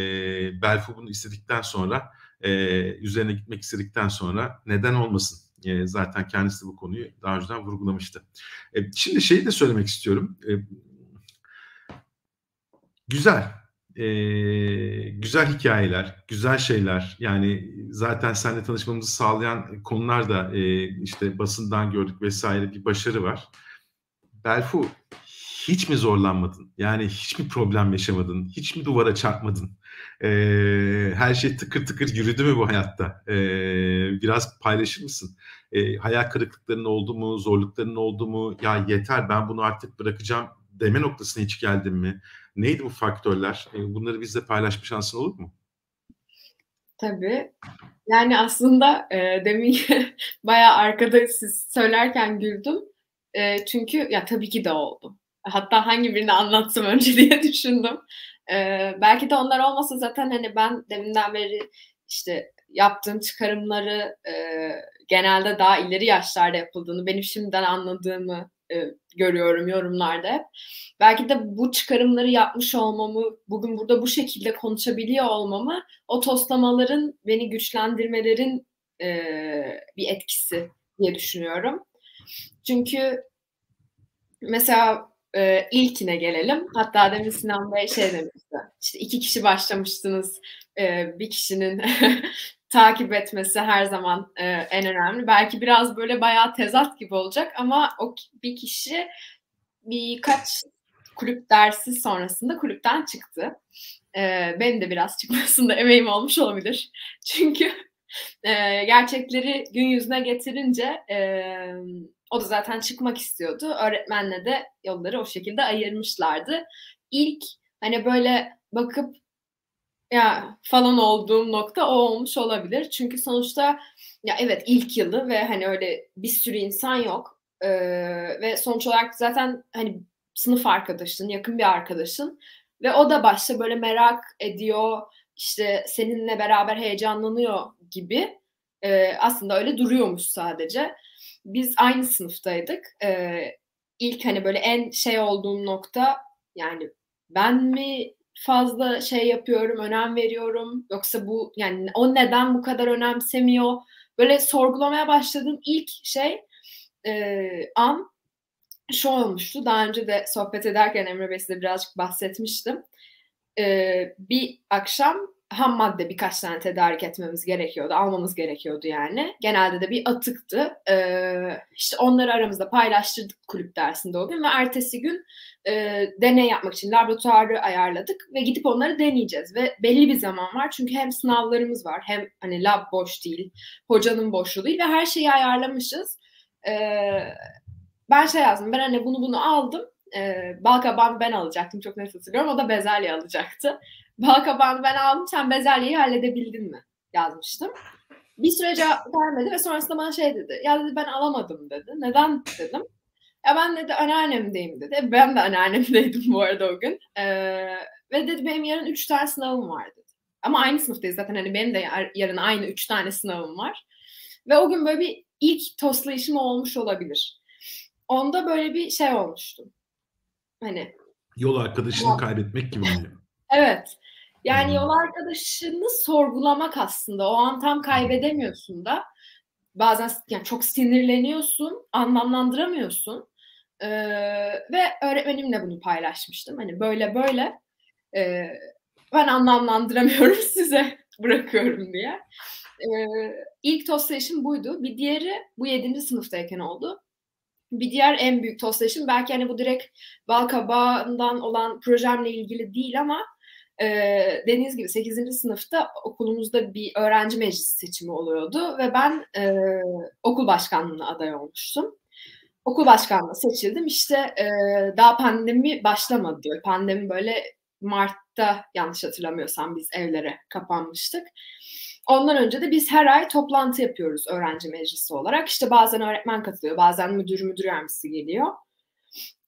Belfu bunu istedikten sonra, e, üzerine gitmek istedikten sonra neden olmasın e, zaten kendisi bu konuyu daha önceden vurgulamıştı. E, şimdi şeyi de söylemek istiyorum. E, güzel, e, güzel hikayeler, güzel şeyler. Yani zaten seninle tanışmamızı sağlayan konular da e, işte basından gördük vesaire bir başarı var. Belfu hiç mi zorlanmadın? Yani hiç mi problem yaşamadın? Hiç mi duvara çarpmadın? Ee, her şey tıkır tıkır yürüdü mü bu hayatta? Ee, biraz paylaşır mısın? Ee, hayal kırıklıkların oldu mu? Zorlukların oldu mu? Ya yeter ben bunu artık bırakacağım deme noktasına hiç geldin mi? Neydi bu faktörler? Ee, bunları bizle paylaşma şansın olur mu? Tabii. Yani aslında e, demin bayağı arkada siz söylerken güldüm. E, çünkü ya tabii ki de oldu. Hatta hangi birini anlatsam önce diye düşündüm. Ee, belki de onlar olmasa zaten hani ben deminden beri işte yaptığım çıkarımları e, genelde daha ileri yaşlarda yapıldığını, benim şimdiden anladığımı e, görüyorum yorumlarda. Belki de bu çıkarımları yapmış olmamı, bugün burada bu şekilde konuşabiliyor olmamı, o toslamaların beni güçlendirmelerin e, bir etkisi diye düşünüyorum. Çünkü mesela e, ilkine gelelim. Hatta demin Sinan Bey şey demişti. İşte iki kişi başlamıştınız. E, bir kişinin takip etmesi her zaman e, en önemli. Belki biraz böyle bayağı tezat gibi olacak ama o bir kişi birkaç kulüp dersi sonrasında kulüpten çıktı. E, benim de biraz çıkmasında emeğim olmuş olabilir. Çünkü e, gerçekleri gün yüzüne getirince e, o da zaten çıkmak istiyordu. Öğretmenle de yolları o şekilde ayırmışlardı. İlk hani böyle bakıp ya falan olduğum nokta o olmuş olabilir. Çünkü sonuçta ya evet ilk yılı ve hani öyle bir sürü insan yok. Ee, ve sonuç olarak zaten hani sınıf arkadaşın, yakın bir arkadaşın ve o da başta böyle merak ediyor, işte seninle beraber heyecanlanıyor gibi. Ee, aslında öyle duruyormuş sadece biz aynı sınıftaydık. Ee, ilk hani böyle en şey olduğum nokta yani ben mi fazla şey yapıyorum, önem veriyorum yoksa bu yani o neden bu kadar önemsemiyor? Böyle sorgulamaya başladığım ilk şey e, an şu olmuştu. Daha önce de sohbet ederken Emre Bey size birazcık bahsetmiştim. Ee, bir akşam ham madde birkaç tane tedarik etmemiz gerekiyordu, almamız gerekiyordu yani. Genelde de bir atıktı. Ee, işte onları aramızda paylaştırdık kulüp dersinde o gün ve ertesi gün e, deney yapmak için laboratuvarı ayarladık ve gidip onları deneyeceğiz ve belli bir zaman var çünkü hem sınavlarımız var hem hani lab boş değil, hocanın boşluğu değil ve her şeyi ayarlamışız. Ee, ben şey yazdım, ben hani bunu bunu aldım e, bal ben alacaktım çok net hatırlıyorum. O da bezelye alacaktı. Bal ben aldım sen bezelyeyi halledebildin mi? Yazmıştım. Bir süre cevap vermedi ve sonrasında bana şey dedi. Ya dedi ben alamadım dedi. Neden dedim. Ya ben dedi anneannemdeyim dedi. Ben de anneannemdeydim bu arada o gün. Ee, ve dedi benim yarın üç tane sınavım var dedi. Ama aynı sınıftayız zaten hani benim de yarın aynı üç tane sınavım var. Ve o gün böyle bir ilk toslayışım olmuş olabilir. Onda böyle bir şey olmuştu. Hani yol arkadaşını ya. kaybetmek gibi oluyor. Evet. Yani hmm. yol arkadaşını sorgulamak aslında. O an tam kaybedemiyorsun da. Bazen yani çok sinirleniyorsun, anlamlandıramıyorsun. Ee, ve öğretmenimle bunu paylaşmıştım. Hani böyle böyle e, ben anlamlandıramıyorum size bırakıyorum diye. Ee, ilk tost buydu. Bir diğeri bu yedinci sınıftayken oldu. Bir diğer en büyük toslaşım belki hani bu direkt bal kabağından olan projemle ilgili değil ama e, dediğiniz gibi 8. sınıfta okulumuzda bir öğrenci meclisi seçimi oluyordu ve ben e, okul başkanlığına aday olmuştum. Okul başkanlığı seçildim. İşte e, daha pandemi başlamadı. Pandemi böyle Mart'ta yanlış hatırlamıyorsam biz evlere kapanmıştık. Ondan önce de biz her ay toplantı yapıyoruz öğrenci meclisi olarak. İşte bazen öğretmen katılıyor, bazen müdür müdür yardımcısı geliyor.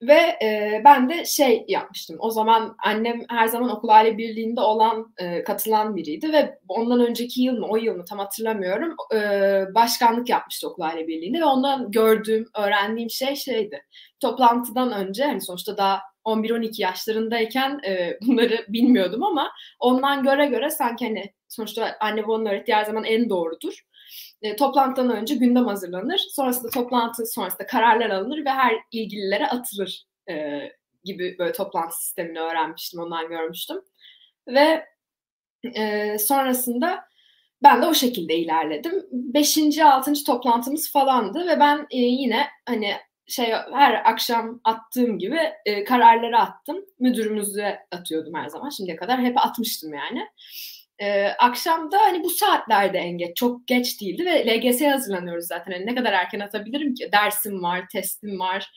Ve e, ben de şey yapmıştım. O zaman annem her zaman okul aile birliğinde olan, e, katılan biriydi ve ondan önceki yıl mı, o yıl mı tam hatırlamıyorum. E, başkanlık yapmıştı okul aile birliğinde ve ondan gördüğüm, öğrendiğim şey şeydi. Toplantıdan önce hani sonuçta daha 11-12 yaşlarındayken e, bunları bilmiyordum ama ondan göre göre sanki hani sonuçta anne babanın öğrettiği her zaman en doğrudur. E, toplantıdan önce gündem hazırlanır. Sonrasında toplantı sonrasında kararlar alınır ve her ilgililere atılır e, gibi böyle toplantı sistemini öğrenmiştim, ondan görmüştüm. Ve e, sonrasında ben de o şekilde ilerledim. Beşinci, altıncı toplantımız falandı ve ben e, yine hani şey her akşam attığım gibi e, kararları attım. Müdürümüze atıyordum her zaman. Şimdiye kadar hep atmıştım yani. E, akşam da hani bu saatlerde en geç, çok geç değildi ve LGS'ye hazırlanıyoruz zaten. Yani ne kadar erken atabilirim ki? Dersim var, testim var.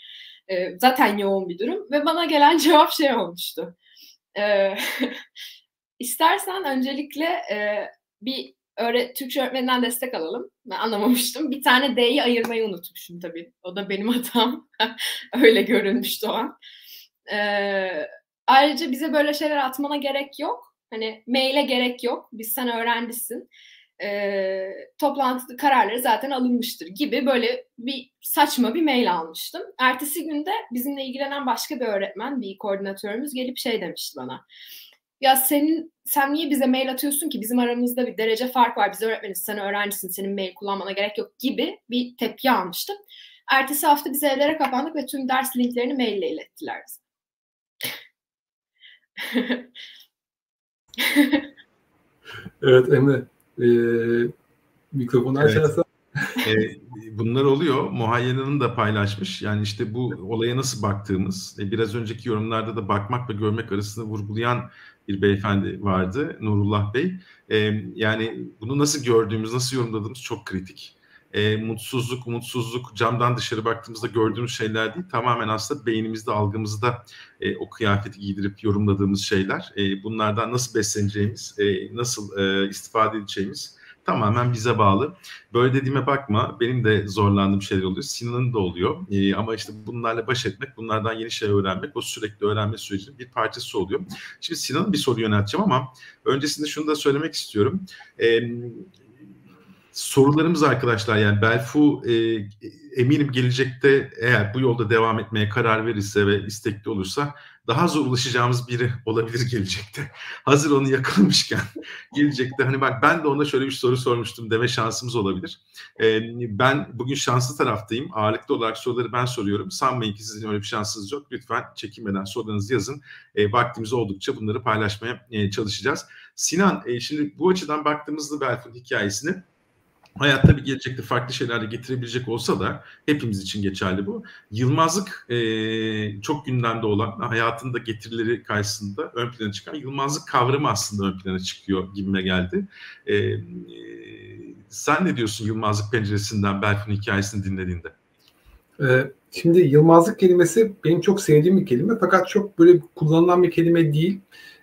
E, zaten yoğun bir durum ve bana gelen cevap şey olmuştu. E, istersen öncelikle e, bir öğret Türkçe öğretmeninden destek alalım. Ben anlamamıştım. Bir tane D'yi ayırmayı unutmuşum tabii. O da benim hatam. Öyle görünmüştü o an. Ee, ayrıca bize böyle şeyler atmana gerek yok. Hani maile gerek yok. Biz sen öğrencisin. Ee, toplantı kararları zaten alınmıştır gibi böyle bir saçma bir mail almıştım. Ertesi günde bizimle ilgilenen başka bir öğretmen, bir koordinatörümüz gelip şey demişti bana ya senin sen niye bize mail atıyorsun ki bizim aramızda bir derece fark var biz öğretmeniz sen öğrencisin senin mail kullanmana gerek yok gibi bir tepki almıştım. Ertesi hafta biz evlere kapandık ve tüm ders linklerini maille ilettiler bize. evet Emre e, mikrofonu evet. açarsan e, bunlar oluyor. Muhayyena'nın da paylaşmış. Yani işte bu olaya nasıl baktığımız, e, biraz önceki yorumlarda da bakmak ve görmek arasında vurgulayan bir beyefendi vardı, Nurullah Bey. E, yani bunu nasıl gördüğümüz, nasıl yorumladığımız çok kritik. E, mutsuzluk, umutsuzluk, camdan dışarı baktığımızda gördüğümüz şeyler değil. Tamamen aslında beynimizde, algımızda e, o kıyafeti giydirip yorumladığımız şeyler. E, bunlardan nasıl besleneceğimiz, e, nasıl e, istifade edeceğimiz tamamen bize bağlı. Böyle dediğime bakma. Benim de zorlandığım şeyler oluyor. Sinan'ın da oluyor. Ee, ama işte bunlarla baş etmek, bunlardan yeni şey öğrenmek o sürekli öğrenme sürecinin bir parçası oluyor. Şimdi Sinan'a bir soru yönelteceğim ama öncesinde şunu da söylemek istiyorum. Ee, sorularımız arkadaşlar yani Belfu e, eminim gelecekte eğer bu yolda devam etmeye karar verirse ve istekli olursa daha zor ulaşacağımız biri olabilir gelecekte. Hazır onu yakalamışken gelecekte hani bak ben de ona şöyle bir soru sormuştum deme şansımız olabilir. Ee, ben bugün şanslı taraftayım. Ağırlıklı olarak soruları ben soruyorum. Sanmayın ki sizin öyle bir şansınız yok. Lütfen çekinmeden sorularınızı yazın. E, vaktimiz oldukça bunları paylaşmaya e, çalışacağız. Sinan e, şimdi bu açıdan baktığımızda Belfun hikayesini hayatta bir gelecekte farklı şeyler de getirebilecek olsa da hepimiz için geçerli bu. Yılmazlık e, çok gündemde olan hayatında getirileri karşısında ön plana çıkan yılmazlık kavramı aslında ön plana çıkıyor gibime geldi. E, e, sen ne diyorsun Yılmazlık penceresinden Berfin hikayesini dinlediğinde? Ee, şimdi Yılmazlık kelimesi benim çok sevdiğim bir kelime fakat çok böyle kullanılan bir kelime değil.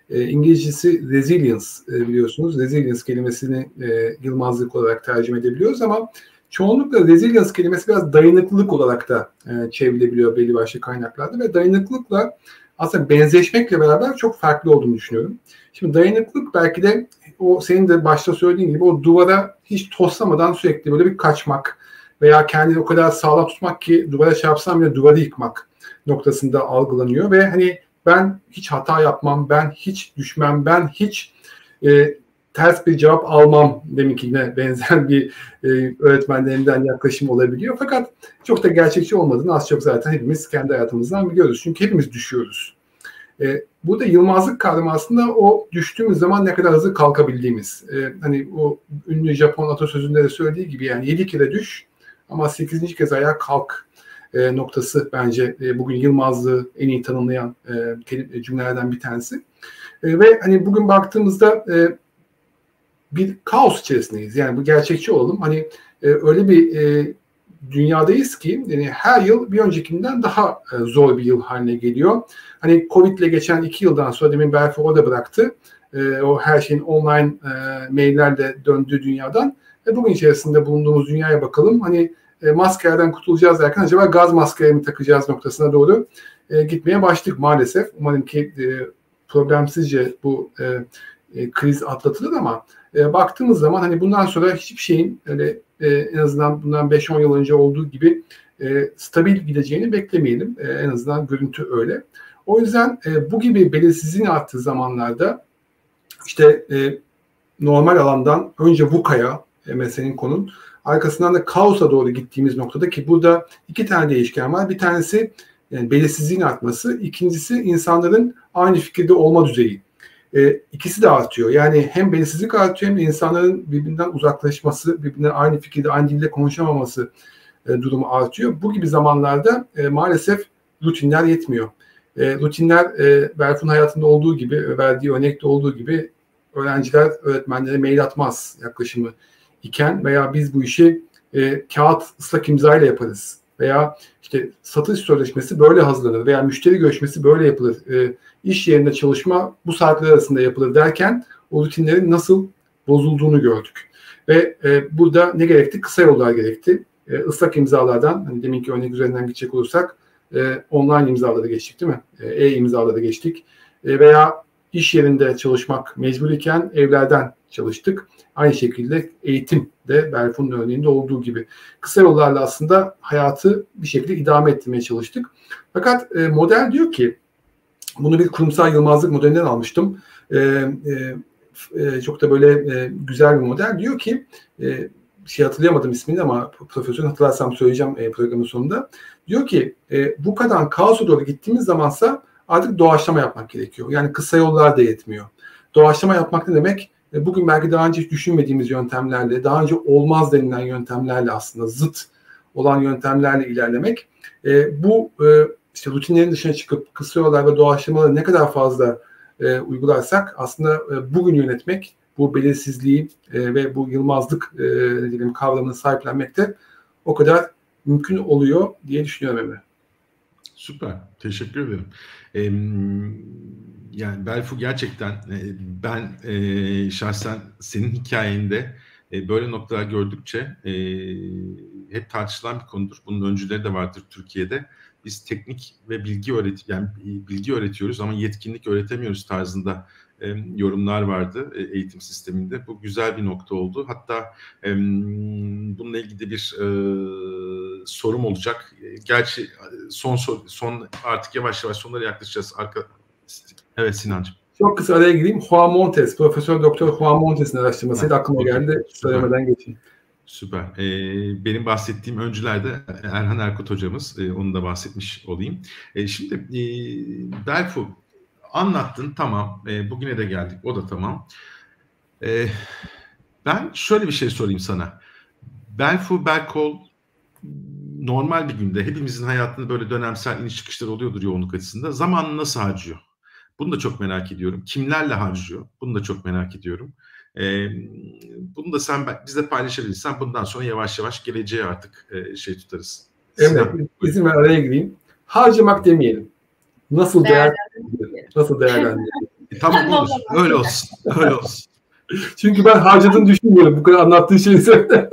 E, İngilizcesi resilience e, biliyorsunuz. Resilience kelimesini e, yılmazlık olarak tercüme edebiliyoruz ama çoğunlukla resilience kelimesi biraz dayanıklılık olarak da e, çevrilebiliyor belli başlı kaynaklarda ve dayanıklılıkla aslında benzeşmekle beraber çok farklı olduğunu düşünüyorum. Şimdi dayanıklılık belki de o senin de başta söylediğin gibi o duvara hiç toslamadan sürekli böyle bir kaçmak veya kendini o kadar sağlam tutmak ki duvara çarpsam bile duvarı yıkmak noktasında algılanıyor ve hani ben hiç hata yapmam, ben hiç düşmem, ben hiç e, ters bir cevap almam deminkine benzer bir e, öğretmenlerinden yaklaşım olabiliyor. Fakat çok da gerçekçi olmadığını az çok zaten hepimiz kendi hayatımızdan biliyoruz. Çünkü hepimiz düşüyoruz. E, burada yılmazlık kavramı aslında o düştüğümüz zaman ne kadar hızlı kalkabildiğimiz. E, hani o ünlü Japon atasözünde de söylediği gibi yani yedi kere düş ama sekizinci kez ayağa kalk e, noktası bence e, bugün Yılmazlığı en iyi tanımlayan e, cümlelerden bir tanesi. E, ve hani bugün baktığımızda e, bir kaos içerisindeyiz. Yani bu gerçekçi olalım. Hani e, öyle bir e, dünyadayız ki yani her yıl bir öncekinden daha e, zor bir yıl haline geliyor. Hani Covid ile geçen iki yıldan sonra demin Berfi o da bıraktı. E, o her şeyin online e, maillerle döndüğü dünyadan. E, bugün içerisinde bulunduğumuz dünyaya bakalım. Hani e, maskelerden kurtulacağız derken acaba gaz maskeleri mi takacağız noktasına doğru e, gitmeye başladık maalesef. Umarım ki e, problemsizce bu e, e, kriz atlatılır ama e, baktığımız zaman hani bundan sonra hiçbir şeyin öyle e, en azından bundan 5-10 yıl önce olduğu gibi e, stabil gideceğini beklemeyelim. E, en azından görüntü öyle. O yüzden e, bu gibi belirsizliğin arttığı zamanlarda işte e, normal alandan önce VUCA'ya e, meselenin konun arkasından da kaosa doğru gittiğimiz noktada ki burada iki tane değişken var. Bir tanesi yani belirsizliğin artması, ikincisi insanların aynı fikirde olma düzeyi. E, ikisi de artıyor. Yani hem belirsizlik artıyor hem de insanların birbirinden uzaklaşması, birbirine aynı fikirde, aynı dilde konuşamaması e, durumu artıyor. Bu gibi zamanlarda e, maalesef rutinler yetmiyor. E, rutinler e, Berfun hayatında olduğu gibi, verdiği örnekte olduğu gibi öğrenciler öğretmenlere mail atmaz yaklaşımı iken veya biz bu işi e, kağıt ıslak imza ile yaparız veya işte satış sözleşmesi böyle hazırlanır veya müşteri görüşmesi böyle yapılır. E, iş yerinde çalışma bu saatler arasında yapılır derken o rutinlerin nasıl bozulduğunu gördük. Ve e, burada ne gerekti? Kısa yollar gerekti. E, ıslak imzalardan, hani deminki örnek üzerinden gidecek olursak e, online imzaları geçtik değil mi? E, e-imzaları geçtik. E, veya iş yerinde çalışmak mecbur iken evlerden çalıştık. Aynı şekilde eğitim de Berfun'un örneğinde olduğu gibi. Kısa yollarla aslında hayatı bir şekilde idame ettirmeye çalıştık. Fakat e, model diyor ki, bunu bir kurumsal yılmazlık modelinden almıştım. E, e, e, çok da böyle e, güzel bir model. Diyor ki, e, şey hatırlayamadım ismini ama profesörün hatırlarsam söyleyeceğim e, programın sonunda. Diyor ki e, bu kadar kaosa doğru gittiğimiz zamansa artık doğaçlama yapmak gerekiyor. Yani kısa yollar da yetmiyor. Doğaçlama yapmak ne demek? Bugün belki daha önce hiç düşünmediğimiz yöntemlerle, daha önce olmaz denilen yöntemlerle aslında zıt olan yöntemlerle ilerlemek. E, bu e, işte rutinlerin dışına çıkıp kısa yollar ve doğaçlamaları ne kadar fazla e, uygularsak aslında e, bugün yönetmek, bu belirsizliği e, ve bu yılmazlık e, diyelim kavramını sahiplenmek de o kadar mümkün oluyor diye düşünüyorum Emre. Süper. Teşekkür ederim. Ee, yani Belfu gerçekten e, ben e, şahsen senin hikayende e, böyle noktalar gördükçe e, hep tartışılan bir konudur. Bunun öncüleri de vardır Türkiye'de. Biz teknik ve bilgi öğret yani bilgi öğretiyoruz ama yetkinlik öğretemiyoruz tarzında e, yorumlar vardı e, eğitim sisteminde. Bu güzel bir nokta oldu. Hatta e, bununla ilgili bir e, sorum olacak. Gerçi son son artık yavaş yavaş sonlara yaklaşacağız. Arka Evet Sinancığım. Çok kısa araya gireyim. Juan Montes, Profesör Doktor Juan Montes'in araştırmasıydı. Aklıma geldi. Söylemeden geçeyim. Süper. Ee, benim bahsettiğim öncülerde Erhan Erkut hocamız. Ee, onu da bahsetmiş olayım. Ee, şimdi e, Belfu anlattın tamam. E, bugüne de geldik. O da tamam. E, ben şöyle bir şey sorayım sana. Belfu, Belkol normal bir günde hepimizin hayatında böyle dönemsel iniş çıkışlar oluyordur yoğunluk açısında. Zamanını nasıl harcıyor? Bunu da çok merak ediyorum. Kimlerle harcıyor? Bunu da çok merak ediyorum. Ee, bunu da sen bizle paylaşabilirsen bundan sonra yavaş yavaş geleceğe artık e, şey tutarız. Evet, izin ver araya gireyim. Harcamak demeyelim. Nasıl değerlendirilir? Nasıl değerlendirilir? E, tamam olur. Öyle olsun. Öyle olsun. Çünkü ben harcadığını düşünmüyorum. Bu kadar anlattığın şeyi söyle.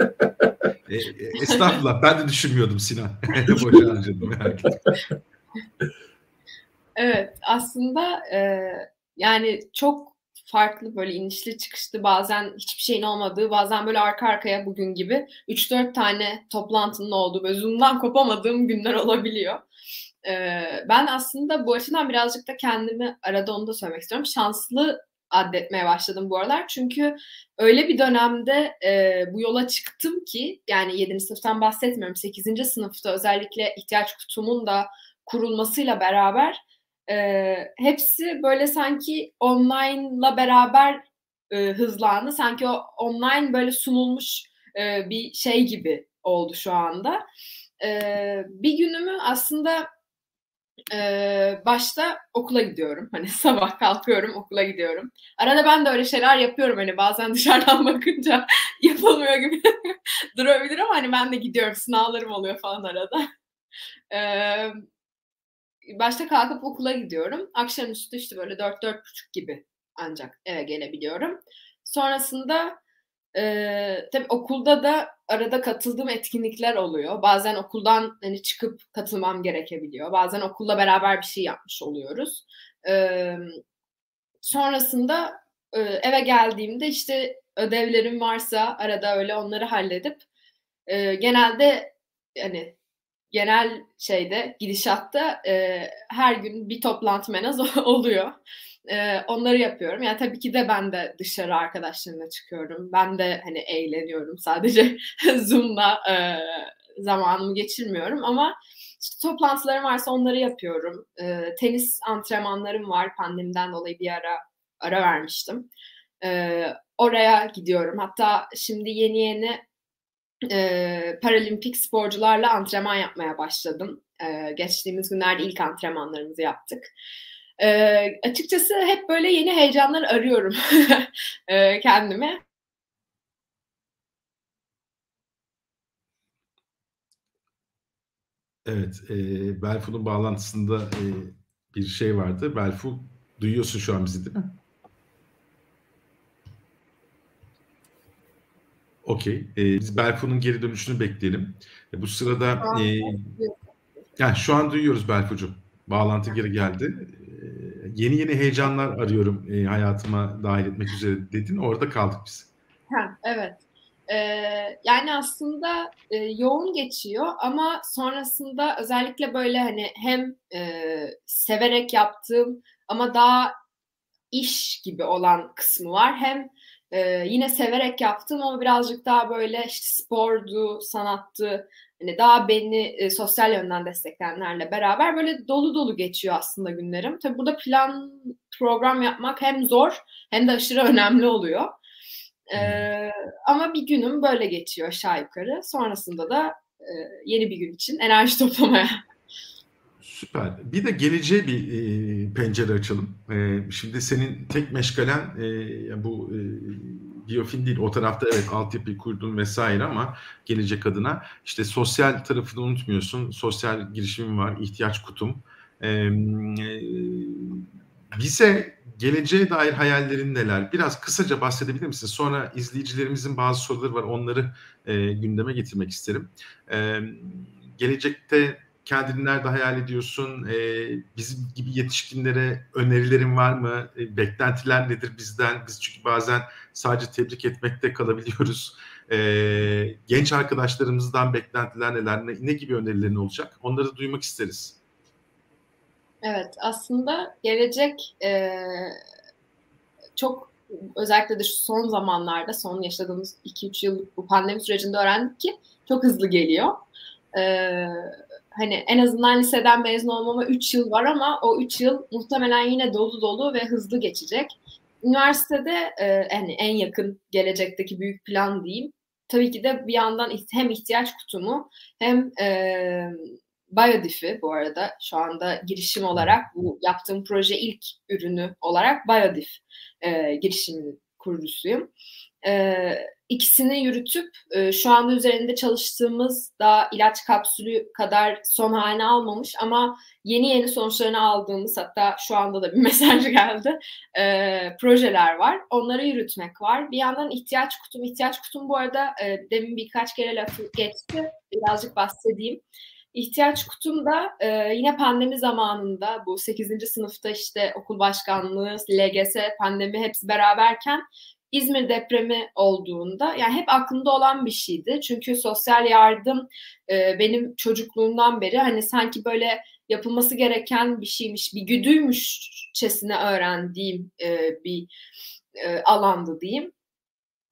e, e, estağfurullah. Ben de düşünmüyordum Sinan. Boşa harcadım. evet. Aslında e, yani çok farklı böyle inişli çıkışlı bazen hiçbir şeyin olmadığı bazen böyle arka arkaya bugün gibi 3-4 tane toplantının olduğu ve Zoom'dan kopamadığım günler olabiliyor ben aslında bu açıdan birazcık da kendimi arada onu da söylemek istiyorum. Şanslı addetmeye başladım bu aralar. Çünkü öyle bir dönemde e, bu yola çıktım ki yani 7. sınıftan bahsetmiyorum. 8. sınıfta özellikle ihtiyaç kutumun da kurulmasıyla beraber e, hepsi böyle sanki online'la beraber e, hızlandı. Sanki o online böyle sunulmuş e, bir şey gibi oldu şu anda. e, bir günümü aslında e, başta okula gidiyorum. Hani sabah kalkıyorum okula gidiyorum. Arada ben de öyle şeyler yapıyorum. Hani bazen dışarıdan bakınca yapılmıyor gibi durabilir ama hani ben de gidiyorum. Sınavlarım oluyor falan arada. E, başta kalkıp okula gidiyorum. Akşamüstü işte böyle dört dört buçuk gibi ancak eve gelebiliyorum. Sonrasında e, tabii okulda da arada katıldığım etkinlikler oluyor. Bazen okuldan hani çıkıp katılmam gerekebiliyor. Bazen okulla beraber bir şey yapmış oluyoruz. E, sonrasında e, eve geldiğimde işte ödevlerim varsa arada öyle onları halledip e, genelde hani genel şeyde gidişatta e, her gün bir toplantı en az oluyor. E, onları yapıyorum. Yani tabii ki de ben de dışarı arkadaşlarımla çıkıyorum. Ben de hani eğleniyorum. Sadece Zoom'da e, zamanımı geçirmiyorum ama işte toplantılarım varsa onları yapıyorum. E, tenis antrenmanlarım var. Pandemiden dolayı bir ara ara vermiştim. E, oraya gidiyorum. Hatta şimdi yeni yeni e, paralimpik sporcularla antrenman yapmaya başladım. E, geçtiğimiz günlerde ilk antrenmanlarımızı yaptık. E, açıkçası hep böyle yeni heyecanlar arıyorum e, kendime. Evet, e, Belfu'nun bağlantısında e, bir şey vardı. Belfu, duyuyorsun şu an bizi değil mi? Okey. E, biz Belfu'nun geri dönüşünü bekleyelim. E, bu sırada e, yani şu an duyuyoruz Belfu'cum. Bağlantı geri geldi. Yeni yeni heyecanlar arıyorum e, hayatıma dahil etmek üzere dedin. Orada kaldık biz. Ha, evet. Ee, yani aslında e, yoğun geçiyor ama sonrasında özellikle böyle hani hem e, severek yaptığım ama daha iş gibi olan kısmı var. Hem ee, yine severek yaptım ama birazcık daha böyle işte spordu, sanattı, hani daha beni e, sosyal yönden destekleyenlerle beraber böyle dolu dolu geçiyor aslında günlerim. Tabii burada plan, program yapmak hem zor hem de aşırı önemli oluyor. Ee, ama bir günüm böyle geçiyor aşağı yukarı. Sonrasında da e, yeni bir gün için enerji toplamaya Süper. Bir de geleceğe bir e, pencere açalım. E, şimdi senin tek meşgalen e, bu e, biyofilm değil. O tarafta evet altyapı kurdun vesaire ama gelecek adına işte sosyal tarafını unutmuyorsun. Sosyal girişimim var, ihtiyaç kutum. E, e, bize geleceğe dair hayallerin neler? Biraz kısaca bahsedebilir misin? Sonra izleyicilerimizin bazı soruları var. Onları e, gündeme getirmek isterim. E, gelecekte kendini nerede hayal ediyorsun? E, bizim gibi yetişkinlere önerilerin var mı? E, beklentiler nedir bizden? Biz çünkü bazen sadece tebrik etmekte kalabiliyoruz. E, genç arkadaşlarımızdan beklentiler neler? Ne, ne gibi önerilerin olacak? Onları duymak isteriz. Evet, aslında gelecek e, çok özellikle de şu son zamanlarda, son yaşadığımız 2-3 yıllık bu pandemi sürecinde öğrendik ki çok hızlı geliyor. Ee, hani en azından liseden mezun olmama 3 yıl var ama o 3 yıl muhtemelen yine dolu dolu ve hızlı geçecek. Üniversitede e, yani en yakın gelecekteki büyük plan diyeyim. Tabii ki de bir yandan hem ihtiyaç kutumu hem e, Biodif'i bu arada şu anda girişim olarak bu yaptığım proje ilk ürünü olarak Biodif e, girişimin kurucusuyum. E, ikisini yürütüp e, şu anda üzerinde çalıştığımız da ilaç kapsülü kadar son haline almamış ama yeni yeni sonuçlarını aldığımız hatta şu anda da bir mesaj geldi e, projeler var. Onları yürütmek var. Bir yandan ihtiyaç kutum, ihtiyaç kutum bu arada e, demin birkaç kere lafı geçti. Birazcık bahsedeyim. İhtiyaç kutum da e, yine pandemi zamanında bu 8. sınıfta işte okul başkanlığı, LGS, pandemi hepsi beraberken İzmir depremi olduğunda yani hep aklımda olan bir şeydi. Çünkü sosyal yardım e, benim çocukluğumdan beri hani sanki böyle yapılması gereken bir şeymiş, bir güdüymüşçesine öğrendiğim e, bir e, alandı diyeyim.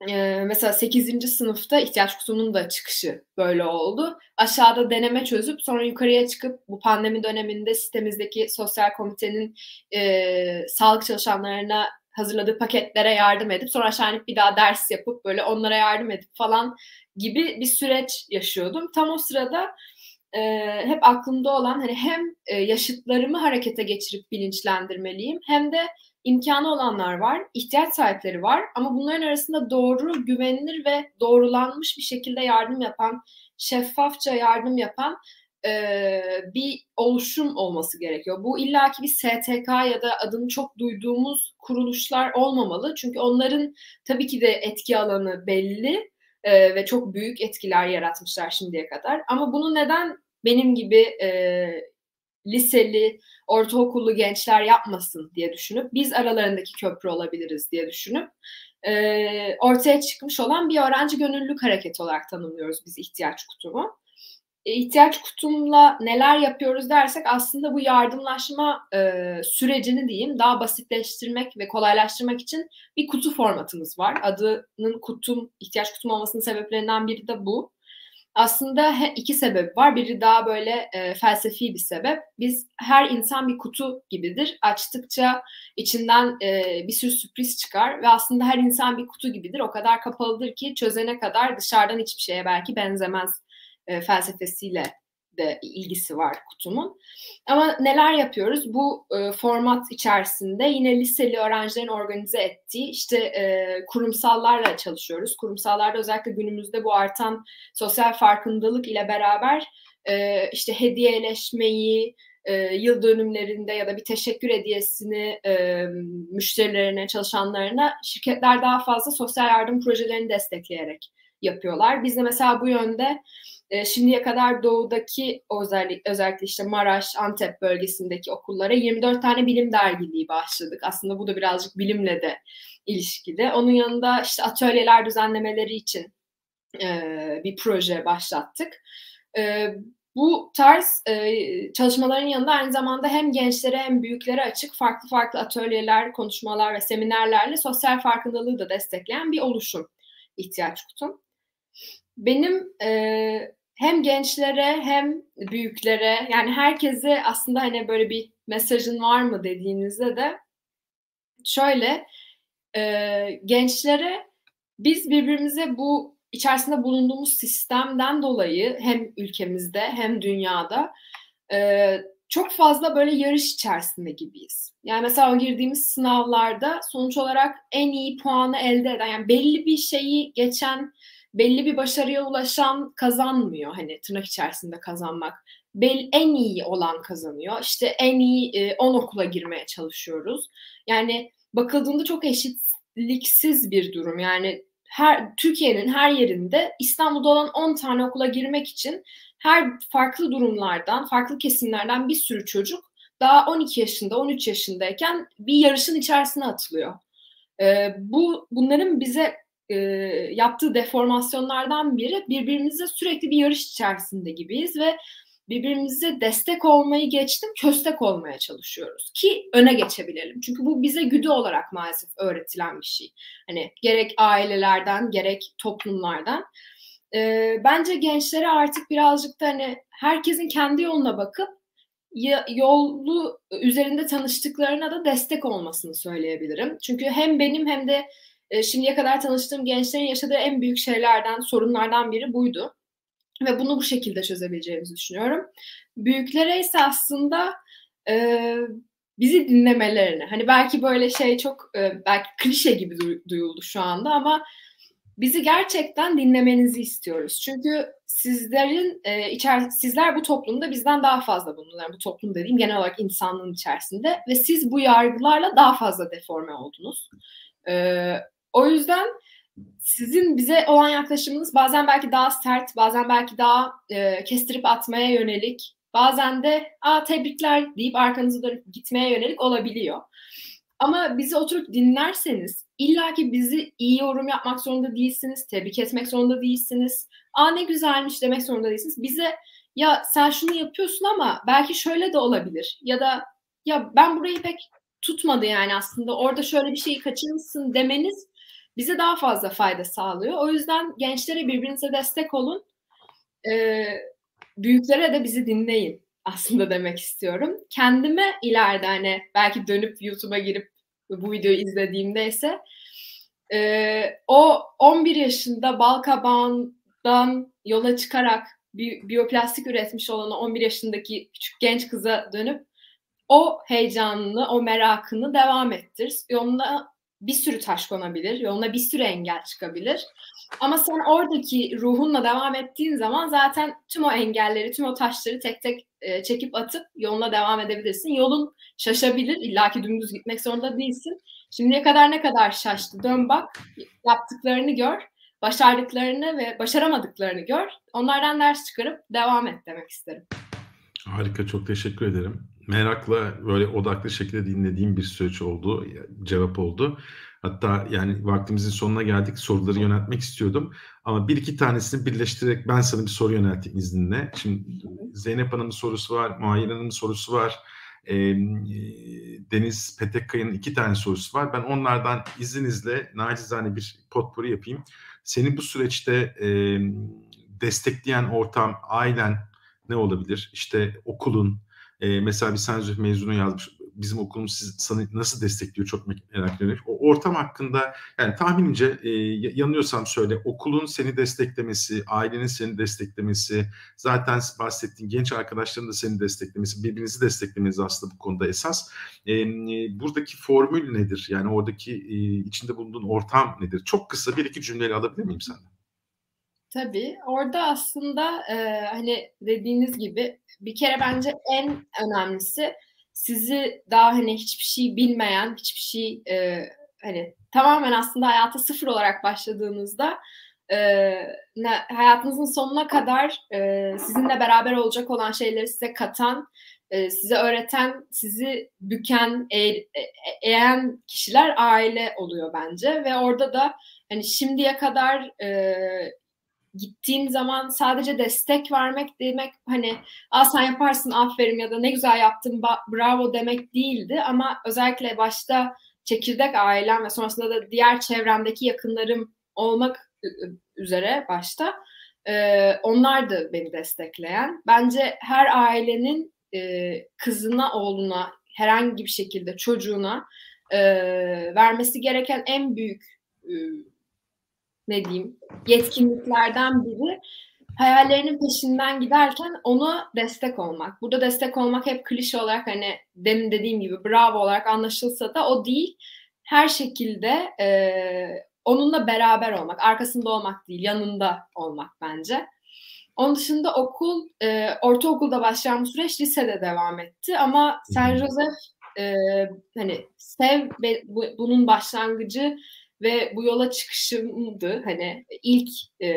E, mesela 8. sınıfta ihtiyaç kutumunun da çıkışı böyle oldu. Aşağıda deneme çözüp sonra yukarıya çıkıp bu pandemi döneminde sitemizdeki sosyal komitenin e, sağlık çalışanlarına hazırladığı paketlere yardım edip sonra aşağı inip bir daha ders yapıp böyle onlara yardım edip falan gibi bir süreç yaşıyordum. Tam o sırada e, hep aklımda olan hani hem e, yaşıtlarımı harekete geçirip bilinçlendirmeliyim hem de imkanı olanlar var, ihtiyaç sahipleri var ama bunların arasında doğru, güvenilir ve doğrulanmış bir şekilde yardım yapan, şeffafça yardım yapan e, bir oluşum olması gerekiyor. Bu illaki bir STK ya da adını çok duyduğumuz kuruluşlar olmamalı. Çünkü onların tabii ki de etki alanı belli e, ve çok büyük etkiler yaratmışlar şimdiye kadar. Ama bunu neden benim gibi e, liseli, ortaokullu gençler yapmasın diye düşünüp biz aralarındaki köprü olabiliriz diye düşünüp ortaya çıkmış olan bir öğrenci gönüllülük hareketi olarak tanımlıyoruz biz ihtiyaç kutumu. E, ihtiyaç kutumla neler yapıyoruz dersek aslında bu yardımlaşma e, sürecini diyeyim daha basitleştirmek ve kolaylaştırmak için bir kutu formatımız var. Adının kutum, ihtiyaç kutum olmasının sebeplerinden biri de bu. Aslında iki sebep var. Biri daha böyle e, felsefi bir sebep. Biz her insan bir kutu gibidir. Açtıkça içinden e, bir sürü sürpriz çıkar ve aslında her insan bir kutu gibidir. O kadar kapalıdır ki çözene kadar dışarıdan hiçbir şeye belki benzemez e, felsefesiyle de ilgisi var kutumun. Ama neler yapıyoruz? Bu e, format içerisinde yine liseli öğrencilerin organize ettiği işte e, kurumsallarla çalışıyoruz. Kurumsallarda özellikle günümüzde bu artan sosyal farkındalık ile beraber e, işte hediyeleşmeyi, e, yıl dönümlerinde ya da bir teşekkür hediyesini e, müşterilerine, çalışanlarına şirketler daha fazla sosyal yardım projelerini destekleyerek yapıyorlar. Biz de mesela bu yönde e, şimdiye kadar doğudaki özellik, özellikle işte Maraş, Antep bölgesindeki okullara 24 tane bilim dergiliği başladık. Aslında bu da birazcık bilimle de ilişkili. Onun yanında işte atölyeler düzenlemeleri için e, bir proje başlattık. E, bu tarz e, çalışmaların yanında aynı zamanda hem gençlere hem büyüklere açık farklı farklı atölyeler, konuşmalar ve seminerlerle sosyal farkındalığı da destekleyen bir oluşum ihtiyaç kutum. Benim e, hem gençlere hem büyüklere yani herkese aslında hani böyle bir mesajın var mı dediğinizde de şöyle e, gençlere biz birbirimize bu içerisinde bulunduğumuz sistemden dolayı hem ülkemizde hem dünyada e, çok fazla böyle yarış içerisinde gibiyiz. Yani mesela o girdiğimiz sınavlarda sonuç olarak en iyi puanı elde eden yani belli bir şeyi geçen belli bir başarıya ulaşan kazanmıyor. Hani tırnak içerisinde kazanmak. Bel, en iyi olan kazanıyor. İşte en iyi 10 e, okula girmeye çalışıyoruz. Yani bakıldığında çok eşitliksiz bir durum. Yani her Türkiye'nin her yerinde İstanbul'da olan 10 tane okula girmek için her farklı durumlardan, farklı kesimlerden bir sürü çocuk daha 12 yaşında, 13 yaşındayken bir yarışın içerisine atılıyor. Ee, bu bunların bize e, yaptığı deformasyonlardan biri birbirimizle sürekli bir yarış içerisinde gibiyiz ve birbirimize destek olmayı geçtim köstek olmaya çalışıyoruz ki öne geçebilelim. Çünkü bu bize güdü olarak maalesef öğretilen bir şey. Hani gerek ailelerden gerek toplumlardan. E, bence gençlere artık birazcık da hani herkesin kendi yoluna bakıp yolu üzerinde tanıştıklarına da destek olmasını söyleyebilirim. Çünkü hem benim hem de e, şimdiye kadar tanıştığım gençlerin yaşadığı en büyük şeylerden, sorunlardan biri buydu. Ve bunu bu şekilde çözebileceğimizi düşünüyorum. Büyüklere ise aslında e, bizi dinlemelerini, hani belki böyle şey çok e, belki klişe gibi duyuldu şu anda ama bizi gerçekten dinlemenizi istiyoruz. Çünkü sizlerin e, içer sizler bu toplumda bizden daha fazla. Yani bu toplum dediğim genel olarak insanlığın içerisinde ve siz bu yargılarla daha fazla deforme oldunuz. E, o yüzden sizin bize olan yaklaşımınız bazen belki daha sert, bazen belki daha e, kestirip atmaya yönelik, bazen de "Aa tebrikler" deyip arkanızı dönüp gitmeye yönelik olabiliyor. Ama bizi oturup dinlerseniz illaki bizi iyi yorum yapmak zorunda değilsiniz, tebrik etmek zorunda değilsiniz. "Aa ne güzelmiş" demek zorunda değilsiniz. Bize "Ya sen şunu yapıyorsun ama belki şöyle de olabilir." ya da "Ya ben burayı pek tutmadı yani aslında orada şöyle bir şeyi kaçırmışsın." demeniz bize daha fazla fayda sağlıyor. O yüzden gençlere birbirinize destek olun. Ee, büyüklere de bizi dinleyin aslında demek istiyorum. Kendime ileride hani belki dönüp YouTube'a girip bu videoyu izlediğimde ise e, o 11 yaşında Balkabağ'dan yola çıkarak bi- biyoplastik üretmiş olan 11 yaşındaki küçük genç kıza dönüp o heyecanını, o merakını devam ettir. Yoluna bir sürü taş konabilir, yoluna bir sürü engel çıkabilir. Ama sen oradaki ruhunla devam ettiğin zaman zaten tüm o engelleri, tüm o taşları tek tek e, çekip atıp yoluna devam edebilirsin. Yolun şaşabilir, illaki dümdüz gitmek zorunda değilsin. Şimdiye kadar ne kadar şaştı? Dön bak, yaptıklarını gör, başardıklarını ve başaramadıklarını gör. Onlardan ders çıkarıp devam et demek isterim. Harika, çok teşekkür ederim. Merakla böyle odaklı şekilde dinlediğim bir süreç oldu, cevap oldu. Hatta yani vaktimizin sonuna geldik. Soruları yöneltmek istiyordum. Ama bir iki tanesini birleştirerek ben sana bir soru yönelteyim izninle. Şimdi Zeynep Hanım'ın sorusu var, Mahir Hanım'ın sorusu var. E, Deniz Petekkaya'nın iki tane sorusu var. Ben onlardan izninizle nacizane bir potpuri yapayım. Seni bu süreçte e, destekleyen ortam, ailen ne olabilir? İşte okulun, e, mesela bir Saint mezunu yazmış bizim okulumuz siz, sana nasıl destekliyor çok merak ediyorum. O ortam hakkında yani tahminimce e, yanıyorsam söyle okulun seni desteklemesi, ailenin seni desteklemesi, zaten bahsettiğin genç arkadaşların da seni desteklemesi, birbirinizi desteklemeniz aslında bu konuda esas. E, buradaki formül nedir? Yani oradaki e, içinde bulunduğun ortam nedir? Çok kısa bir iki cümleyle alabilir miyim senden? Tabii. Orada aslında e, hani dediğiniz gibi bir kere bence en önemlisi sizi daha hani hiçbir şey bilmeyen, hiçbir şey e, hani tamamen aslında hayata sıfır olarak başladığınızda e, hayatınızın sonuna kadar e, sizinle beraber olacak olan şeyleri size katan, e, size öğreten, sizi büken, e, e, eğen kişiler aile oluyor bence ve orada da hani şimdiye kadar e, gittiğim zaman sadece destek vermek demek hani Aa, sen yaparsın aferin ya da ne güzel yaptın bravo demek değildi ama özellikle başta çekirdek ailem ve sonrasında da diğer çevremdeki yakınlarım olmak üzere başta e, onlar da beni destekleyen. Bence her ailenin e, kızına, oğluna, herhangi bir şekilde çocuğuna e, vermesi gereken en büyük e, ne diyeyim yetkinliklerden biri hayallerinin peşinden giderken ona destek olmak. Burada destek olmak hep klişe olarak hani demin dediğim gibi bravo olarak anlaşılsa da o değil. Her şekilde e, onunla beraber olmak, arkasında olmak değil, yanında olmak bence. Onun dışında okul, e, ortaokulda başlayan süreç lisede devam etti ama Saint Joseph e, hani sev bu, bunun başlangıcı ve bu yola çıkışımdı hani ilk e,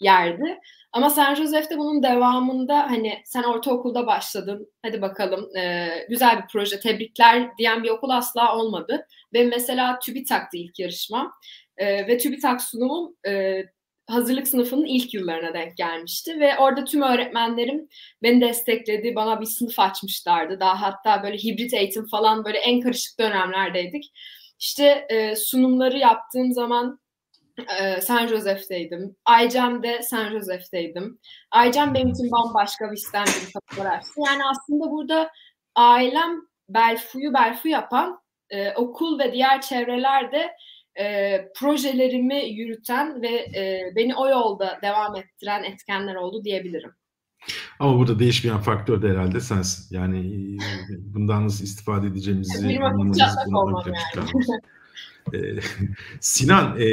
yerdi. Ama San Jose'de bunun devamında hani sen ortaokulda başladın hadi bakalım e, güzel bir proje tebrikler diyen bir okul asla olmadı. Ve mesela TÜBİTAK'tı ilk yarışmam e, ve TÜBİTAK sunumum e, hazırlık sınıfının ilk yıllarına denk gelmişti ve orada tüm öğretmenlerim beni destekledi. Bana bir sınıf açmışlardı. Daha hatta böyle hibrit eğitim falan böyle en karışık dönemlerdeydik. İşte e, sunumları yaptığım zaman e, San Jose'deydim. Aycem'de San Jose'deydim. Aycem benim için bambaşka bir İstanbul açtı. Yani aslında burada ailem Belfu'yu Belfu yapan e, okul ve diğer çevrelerde e, projelerimi yürüten ve e, beni o yolda devam ettiren etkenler oldu diyebilirim. Ama burada değişmeyen faktör de herhalde sensin. Yani bundan nasıl istifade edeceğimizi anlamamız bunu yani. Ee, Sinan, e,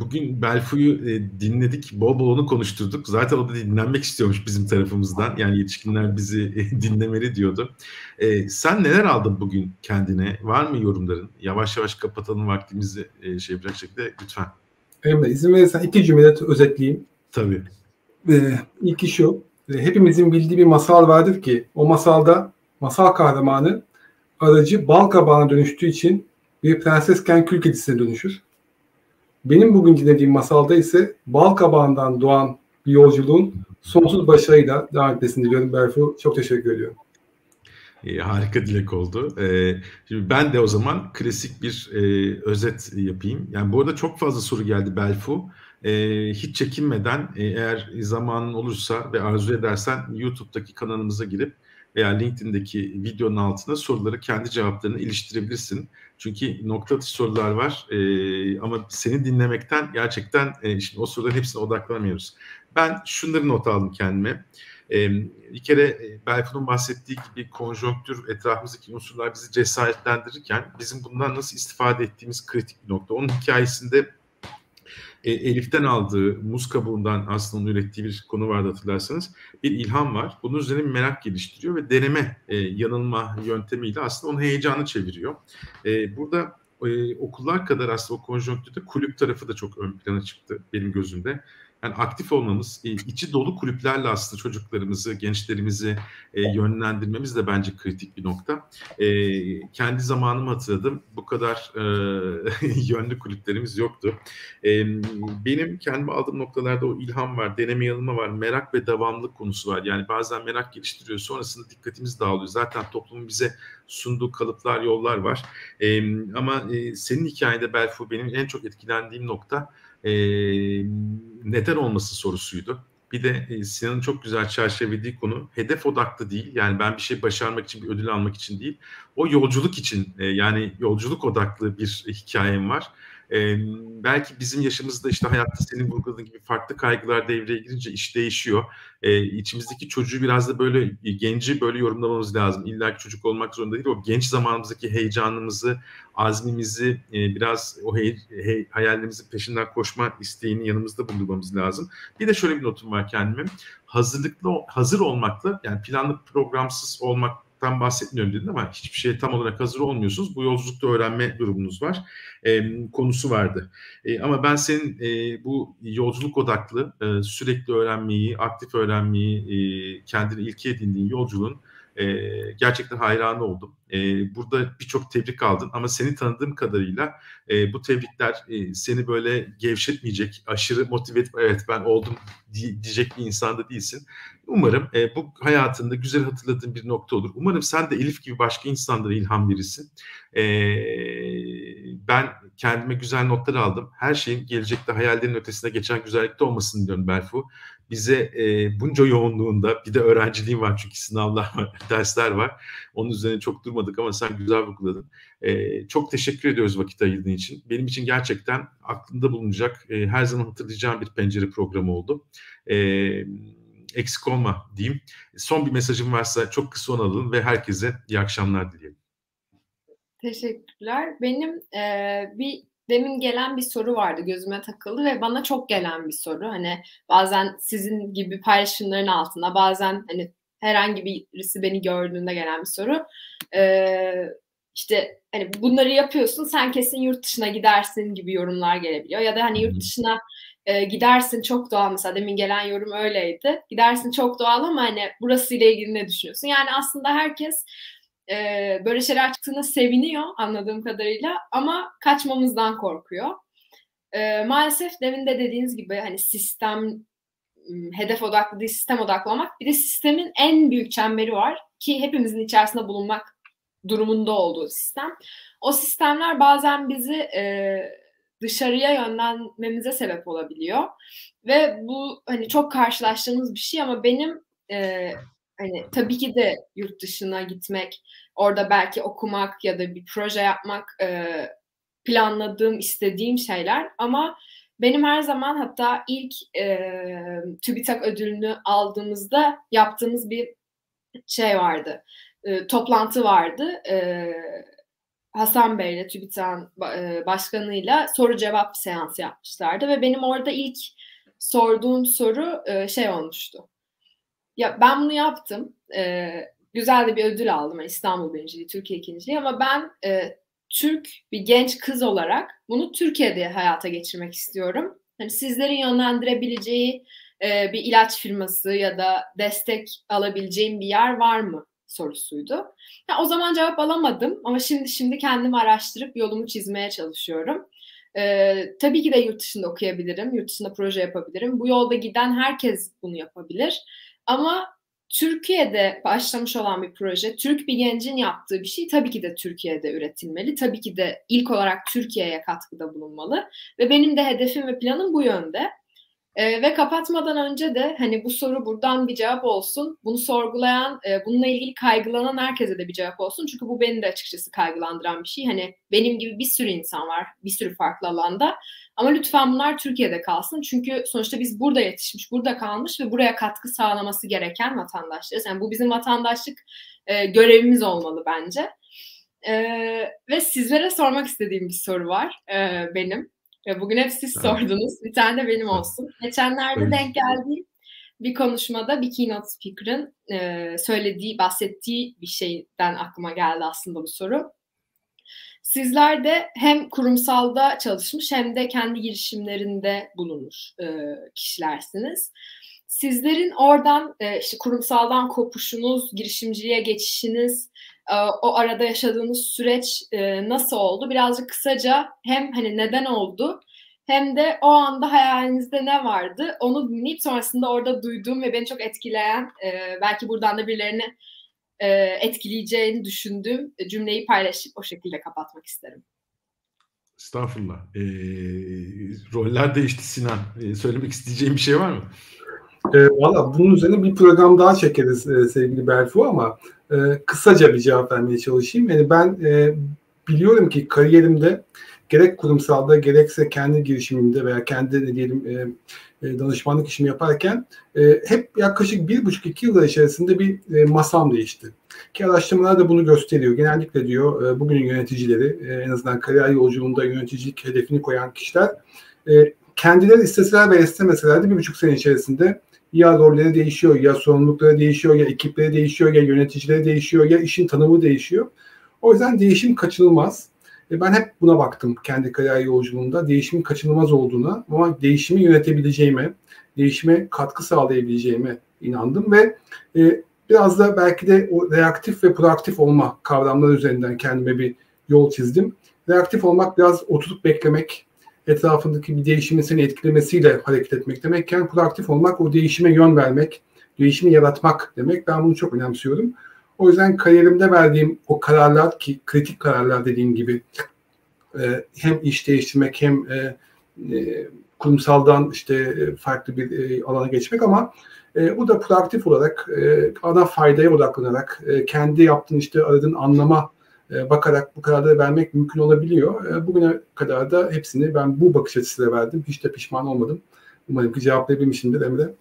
bugün Belfu'yu e, dinledik, bol bol onu konuşturduk. Zaten o da dinlenmek istiyormuş bizim tarafımızdan. Yani yetişkinler bizi e, dinlemeli diyordu. E, sen neler aldın bugün kendine? Var mı yorumların? Yavaş yavaş kapatalım vaktimizi e, şey yapacak şekilde lütfen. Emre izin verirsen iki cümle özetleyeyim. Tabii. Ee, ilki şu, hepimizin bildiği bir masal vardır ki o masalda masal kahramanı aracı bal kabağına dönüştüğü için bir prensesken kül kedisine dönüşür. Benim bugün dinlediğim masalda ise bal kabağından doğan bir yolculuğun sonsuz başarıyla devam etmesini diliyorum. Berfu çok teşekkür ediyorum. E, harika dilek oldu. E, şimdi ben de o zaman klasik bir e, özet yapayım. Yani bu arada çok fazla soru geldi Belfu. E, hiç çekinmeden e, eğer zamanın olursa ve arzu edersen YouTube'daki kanalımıza girip veya LinkedIn'deki videonun altına soruları kendi cevaplarını iliştirebilirsin. Çünkü nokta atışı sorular var e, ama seni dinlemekten gerçekten e, şimdi o soruların hepsine odaklanamıyoruz. Ben şunları not aldım kendime. E, bir kere e, Belfun'un bahsettiği gibi konjonktür etrafımızdaki unsurlar bizi cesaretlendirirken bizim bundan nasıl istifade ettiğimiz kritik bir nokta. Onun hikayesinde e, Elif'ten aldığı muz kabuğundan aslında onun ürettiği bir konu vardı hatırlarsanız. Bir ilham var. Bunun üzerine bir merak geliştiriyor ve deneme, e, yanılma yöntemiyle aslında onu heyecanı çeviriyor. E, burada e, okullar kadar aslında o konjonktürde kulüp tarafı da çok ön plana çıktı benim gözümde yani aktif olmamız, e, içi dolu kulüplerle aslında çocuklarımızı, gençlerimizi e, yönlendirmemiz de bence kritik bir nokta. E, kendi zamanımı hatırladım. Bu kadar yönlü kulüplerimiz yoktu. Benim kendime aldığım noktalarda o ilham var, deneme yanılma var, merak ve devamlılık konusu var. Yani bazen merak geliştiriyor, sonrasında dikkatimiz dağılıyor. Zaten toplumun bize sunduğu kalıplar, yollar var. Ama senin hikayende Belfu benim en çok etkilendiğim nokta e, neden olması sorusuydu. Bir de e, Sinan'ın çok güzel çerçevelediği konu hedef odaklı değil. Yani ben bir şey başarmak için, bir ödül almak için değil. O yolculuk için e, yani yolculuk odaklı bir hikayem var. E, belki bizim yaşımızda işte hayatta senin vurguladığın gibi farklı kaygılar devreye girince iş değişiyor. E, içimizdeki çocuğu biraz da böyle e, genci böyle yorumlamamız lazım. İlla ki çocuk olmak zorunda değil. O genç zamanımızdaki heyecanımızı, azmimizi e, biraz o hey, hey, hayallerimizin peşinden koşma isteğini yanımızda bulundurmamız lazım. Bir de şöyle bir notum var kendime. Hazırlıklı, hazır olmakla yani planlı programsız olmak tam bahsetmiyorum dedin ama hiçbir şeye tam olarak hazır olmuyorsunuz. Bu yolculukta öğrenme durumunuz var. E, konusu vardı. E, ama ben senin e, bu yolculuk odaklı e, sürekli öğrenmeyi, aktif öğrenmeyi, e, kendini ilke edindiğin yolculuğun e, gerçekten hayranı oldum. E, burada birçok tebrik aldın ama seni tanıdığım kadarıyla e, bu tebrikler e, seni böyle gevşetmeyecek, aşırı motive edip evet ben oldum diyecek bir insan da değilsin. Umarım e, bu hayatında güzel hatırladığın bir nokta olur. Umarım sen de Elif gibi başka insanlara ilham verirsin. E, ben kendime güzel notlar aldım. Her şeyin gelecekte hayallerin ötesine geçen güzellikte olmasını diliyorum Berfu bize e, bunca yoğunluğunda bir de öğrenciliğim var çünkü sınavlar var, dersler var. Onun üzerine çok durmadık ama sen güzel vurguladın. E, çok teşekkür ediyoruz vakit ayırdığın için. Benim için gerçekten aklında bulunacak, e, her zaman hatırlayacağım bir pencere programı oldu. E, eksik olma diyeyim. Son bir mesajım varsa çok kısa onu alalım ve herkese iyi akşamlar dileyelim. Teşekkürler. Benim e, bir demin gelen bir soru vardı gözüme takıldı ve bana çok gelen bir soru. Hani bazen sizin gibi paylaşımların altında bazen hani herhangi birisi beni gördüğünde gelen bir soru. Ee, işte hani bunları yapıyorsun sen kesin yurt dışına gidersin gibi yorumlar gelebiliyor. Ya da hani yurt dışına e, gidersin çok doğal mesela demin gelen yorum öyleydi. Gidersin çok doğal ama hani burası ile ilgili ne düşünüyorsun? Yani aslında herkes e, böyle şeyler çıktığında seviniyor anladığım kadarıyla ama kaçmamızdan korkuyor. E, maalesef demin de dediğiniz gibi hani sistem hedef odaklı değil sistem odaklamak bir de sistemin en büyük çemberi var ki hepimizin içerisinde bulunmak durumunda olduğu sistem. O sistemler bazen bizi e, dışarıya yönlenmemize sebep olabiliyor ve bu hani çok karşılaştığımız bir şey ama benim e, hani tabii ki de yurt dışına gitmek, orada belki okumak ya da bir proje yapmak e, planladığım, istediğim şeyler ama benim her zaman hatta ilk e, TÜBİTAK ödülünü aldığımızda yaptığımız bir şey vardı. E, toplantı vardı. E, Hasan Bey ile TÜBİTAK'ın e, başkanıyla soru cevap seansı yapmışlardı ve benim orada ilk sorduğum soru e, şey olmuştu. Ya ben bunu yaptım. E, güzel de bir ödül aldım. Yani İstanbul birinciliği, Türkiye ikinciliği ama ben e, Türk bir genç kız olarak bunu Türkiye'de hayata geçirmek istiyorum. Hani sizlerin yönlendirebileceği e, bir ilaç firması ya da destek alabileceğim bir yer var mı sorusuydu. Ya, o zaman cevap alamadım ama şimdi şimdi kendimi araştırıp yolumu çizmeye çalışıyorum. Ee, tabii ki de yurt dışında okuyabilirim, yurt dışında proje yapabilirim. Bu yolda giden herkes bunu yapabilir. Ama Türkiye'de başlamış olan bir proje, Türk bir gencin yaptığı bir şey tabii ki de Türkiye'de üretilmeli. Tabii ki de ilk olarak Türkiye'ye katkıda bulunmalı. Ve benim de hedefim ve planım bu yönde. E, ve kapatmadan önce de hani bu soru buradan bir cevap olsun. Bunu sorgulayan, e, bununla ilgili kaygılanan herkese de bir cevap olsun. Çünkü bu beni de açıkçası kaygılandıran bir şey. Hani benim gibi bir sürü insan var, bir sürü farklı alanda. Ama lütfen bunlar Türkiye'de kalsın. Çünkü sonuçta biz burada yetişmiş, burada kalmış ve buraya katkı sağlaması gereken vatandaşlarız. Yani bu bizim vatandaşlık e, görevimiz olmalı bence. E, ve sizlere sormak istediğim bir soru var e, benim. Bugün hep siz evet. sordunuz. Bir tane de benim olsun. Geçenlerde evet. denk geldiğim bir konuşmada bir keynote speaker'ın e, söylediği, bahsettiği bir şeyden aklıma geldi aslında bu soru. Sizler de hem kurumsalda çalışmış hem de kendi girişimlerinde bulunmuş e, kişilersiniz. Sizlerin oradan e, işte kurumsaldan kopuşunuz, girişimciliğe geçişiniz, o arada yaşadığınız süreç e, nasıl oldu? Birazcık kısaca hem hani neden oldu hem de o anda hayalinizde ne vardı onu dinleyip sonrasında orada duyduğum ve beni çok etkileyen e, belki buradan da birilerini etkileyeceğini düşündüğüm cümleyi paylaşıp o şekilde kapatmak isterim. Estağfurullah. E, roller değişti Sinan. E, söylemek isteyeceğim bir şey var mı? E, Valla bunun üzerine bir program daha çekeriz e, sevgili Berfu ama e, kısaca bir cevap vermeye çalışayım. Yani ben e, biliyorum ki kariyerimde gerek kurumsalda gerekse kendi girişimimde veya kendi ne diyelim e, e, danışmanlık işimi yaparken e, hep yaklaşık bir buçuk iki yıl içerisinde bir e, masam değişti. Ki araştırmalar da bunu gösteriyor. Genellikle diyor e, bugünün yöneticileri e, en azından kariyer yolculuğunda yöneticilik hedefini koyan kişiler e, kendileri isteseler ve istemeseler de bir buçuk sene içerisinde ya rolleri değişiyor, ya sorumlulukları değişiyor, ya ekipleri değişiyor, ya yöneticileri değişiyor, ya işin tanımı değişiyor. O yüzden değişim kaçınılmaz. E ben hep buna baktım kendi kariyer yolculuğunda. Değişimin kaçınılmaz olduğuna ama değişimi yönetebileceğime, değişime katkı sağlayabileceğime inandım ve e, biraz da belki de o reaktif ve proaktif olma kavramları üzerinden kendime bir yol çizdim. Reaktif olmak biraz oturup beklemek, etrafındaki bir değişimin seni etkilemesiyle hareket etmek demekken proaktif olmak o değişime yön vermek, değişimi yaratmak demek. Ben bunu çok önemsiyorum. O yüzden kariyerimde verdiğim o kararlar ki kritik kararlar dediğim gibi e, hem iş değiştirmek hem e, e, kurumsaldan işte farklı bir alana geçmek ama bu da proaktif olarak ana faydaya odaklanarak kendi yaptığın işte aradığın anlama bakarak bu kararları vermek mümkün olabiliyor. Bugüne kadar da hepsini ben bu bakış açısıyla verdim. Hiç de pişman olmadım. Umarım ki cevaplayabilmişimdir Emre.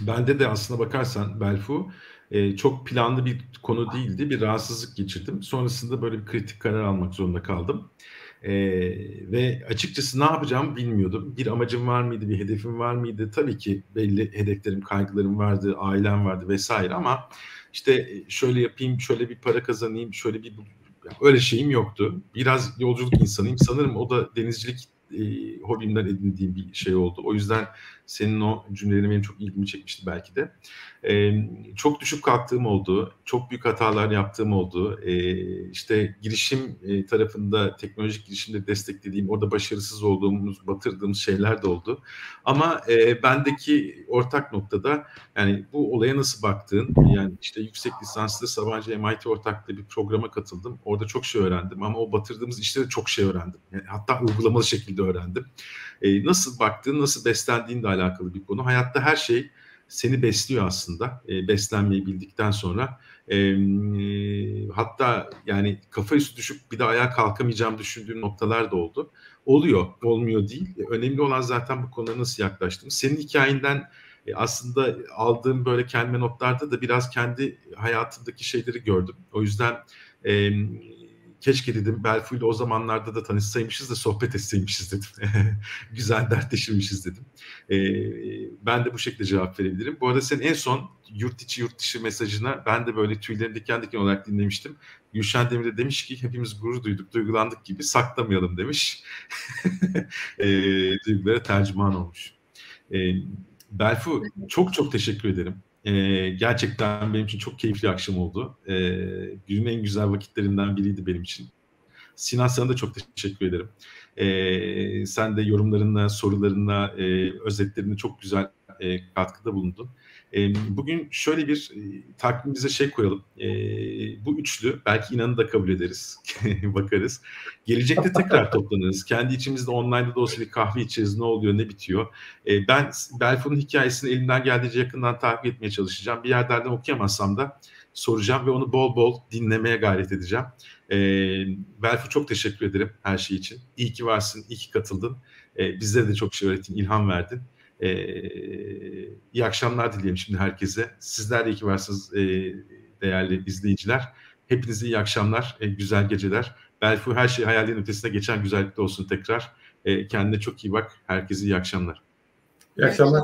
Bende de aslına bakarsan Belfu e, çok planlı bir konu değildi. Bir rahatsızlık geçirdim. Sonrasında böyle bir kritik karar almak zorunda kaldım. E, ve açıkçası ne yapacağımı bilmiyordum. Bir amacım var mıydı, bir hedefim var mıydı? Tabii ki belli hedeflerim, kaygılarım vardı, ailem vardı vesaire ama işte şöyle yapayım, şöyle bir para kazanayım, şöyle bir öyle şeyim yoktu. Biraz yolculuk insanıyım. Sanırım o da denizcilik e, hobimden edindiğim bir şey oldu. O yüzden senin o cümlelerin benim çok ilgimi çekmişti belki de. E, çok düşük kalktığım oldu. Çok büyük hatalar yaptığım oldu. E, işte girişim e, tarafında, teknolojik girişimde desteklediğim, orada başarısız olduğumuz, batırdığımız şeyler de oldu. Ama e, bendeki ortak noktada yani bu olaya nasıl baktığın, yani işte yüksek lisanslı Sabancı MIT ortaklığı bir programa katıldım. Orada çok şey öğrendim ama o batırdığımız işte de çok şey öğrendim. Yani hatta uygulamalı şekilde öğrendim. E, nasıl baktığın, nasıl beslendiğinle alakalı bir konu. Hayatta her şey seni besliyor aslında e, beslenmeyi bildikten sonra. E, e, hatta yani kafa üstü düşüp bir de ayağa kalkamayacağım düşündüğüm noktalar da oldu. Oluyor, olmuyor değil. E, önemli olan zaten bu konuya nasıl yaklaştığım. Senin hikayenden e, aslında aldığım böyle kendime notlarda da biraz kendi hayatımdaki şeyleri gördüm. O yüzden e, keşke dedim Belfu ile o zamanlarda da tanışsaymışız da sohbet etseymişiz dedim. Güzel dertleşirmişiz dedim. E, ben de bu şekilde cevap verebilirim. Bu arada senin en son yurt içi yurt dışı mesajına ben de böyle tüylerim diken diken olarak dinlemiştim. Gülşen Demir de demiş ki hepimiz gurur duyduk, duygulandık gibi saklamayalım demiş. e, duygulara tercüman olmuş. E, Belfu çok çok teşekkür ederim. Ee, gerçekten benim için çok keyifli akşam oldu. Ee, günün en güzel vakitlerinden biriydi benim için. Sinan sana da çok teşekkür ederim. Ee, sen de yorumlarınla, sorularınla, e, özetlerinde çok güzel e, katkıda bulundun. E, bugün şöyle bir e, takvimimize şey koyalım. E, bu üçlü belki inanı da kabul ederiz. Bakarız. Gelecekte tekrar toplanırız. Kendi içimizde online'da da olsa bir kahve içeriz. Ne oluyor, ne bitiyor. E, ben Belfo'nun hikayesini elimden geldiğince yakından takip etmeye çalışacağım. Bir yerlerden okuyamazsam da soracağım ve onu bol bol dinlemeye gayret edeceğim. E, Belfo çok teşekkür ederim her şey için. İyi ki varsın, iyi ki katıldın. E, bizlere de çok şey öğrettin, ilham verdin. E, iyi akşamlar dileyelim şimdi herkese. Sizler de iyi ki varsınız e, değerli izleyiciler. Hepinize iyi akşamlar, e, güzel geceler. Belfu her şey hayallerin ötesine geçen güzellikte olsun tekrar. E, kendine çok iyi bak. Herkese iyi akşamlar. İyi akşamlar.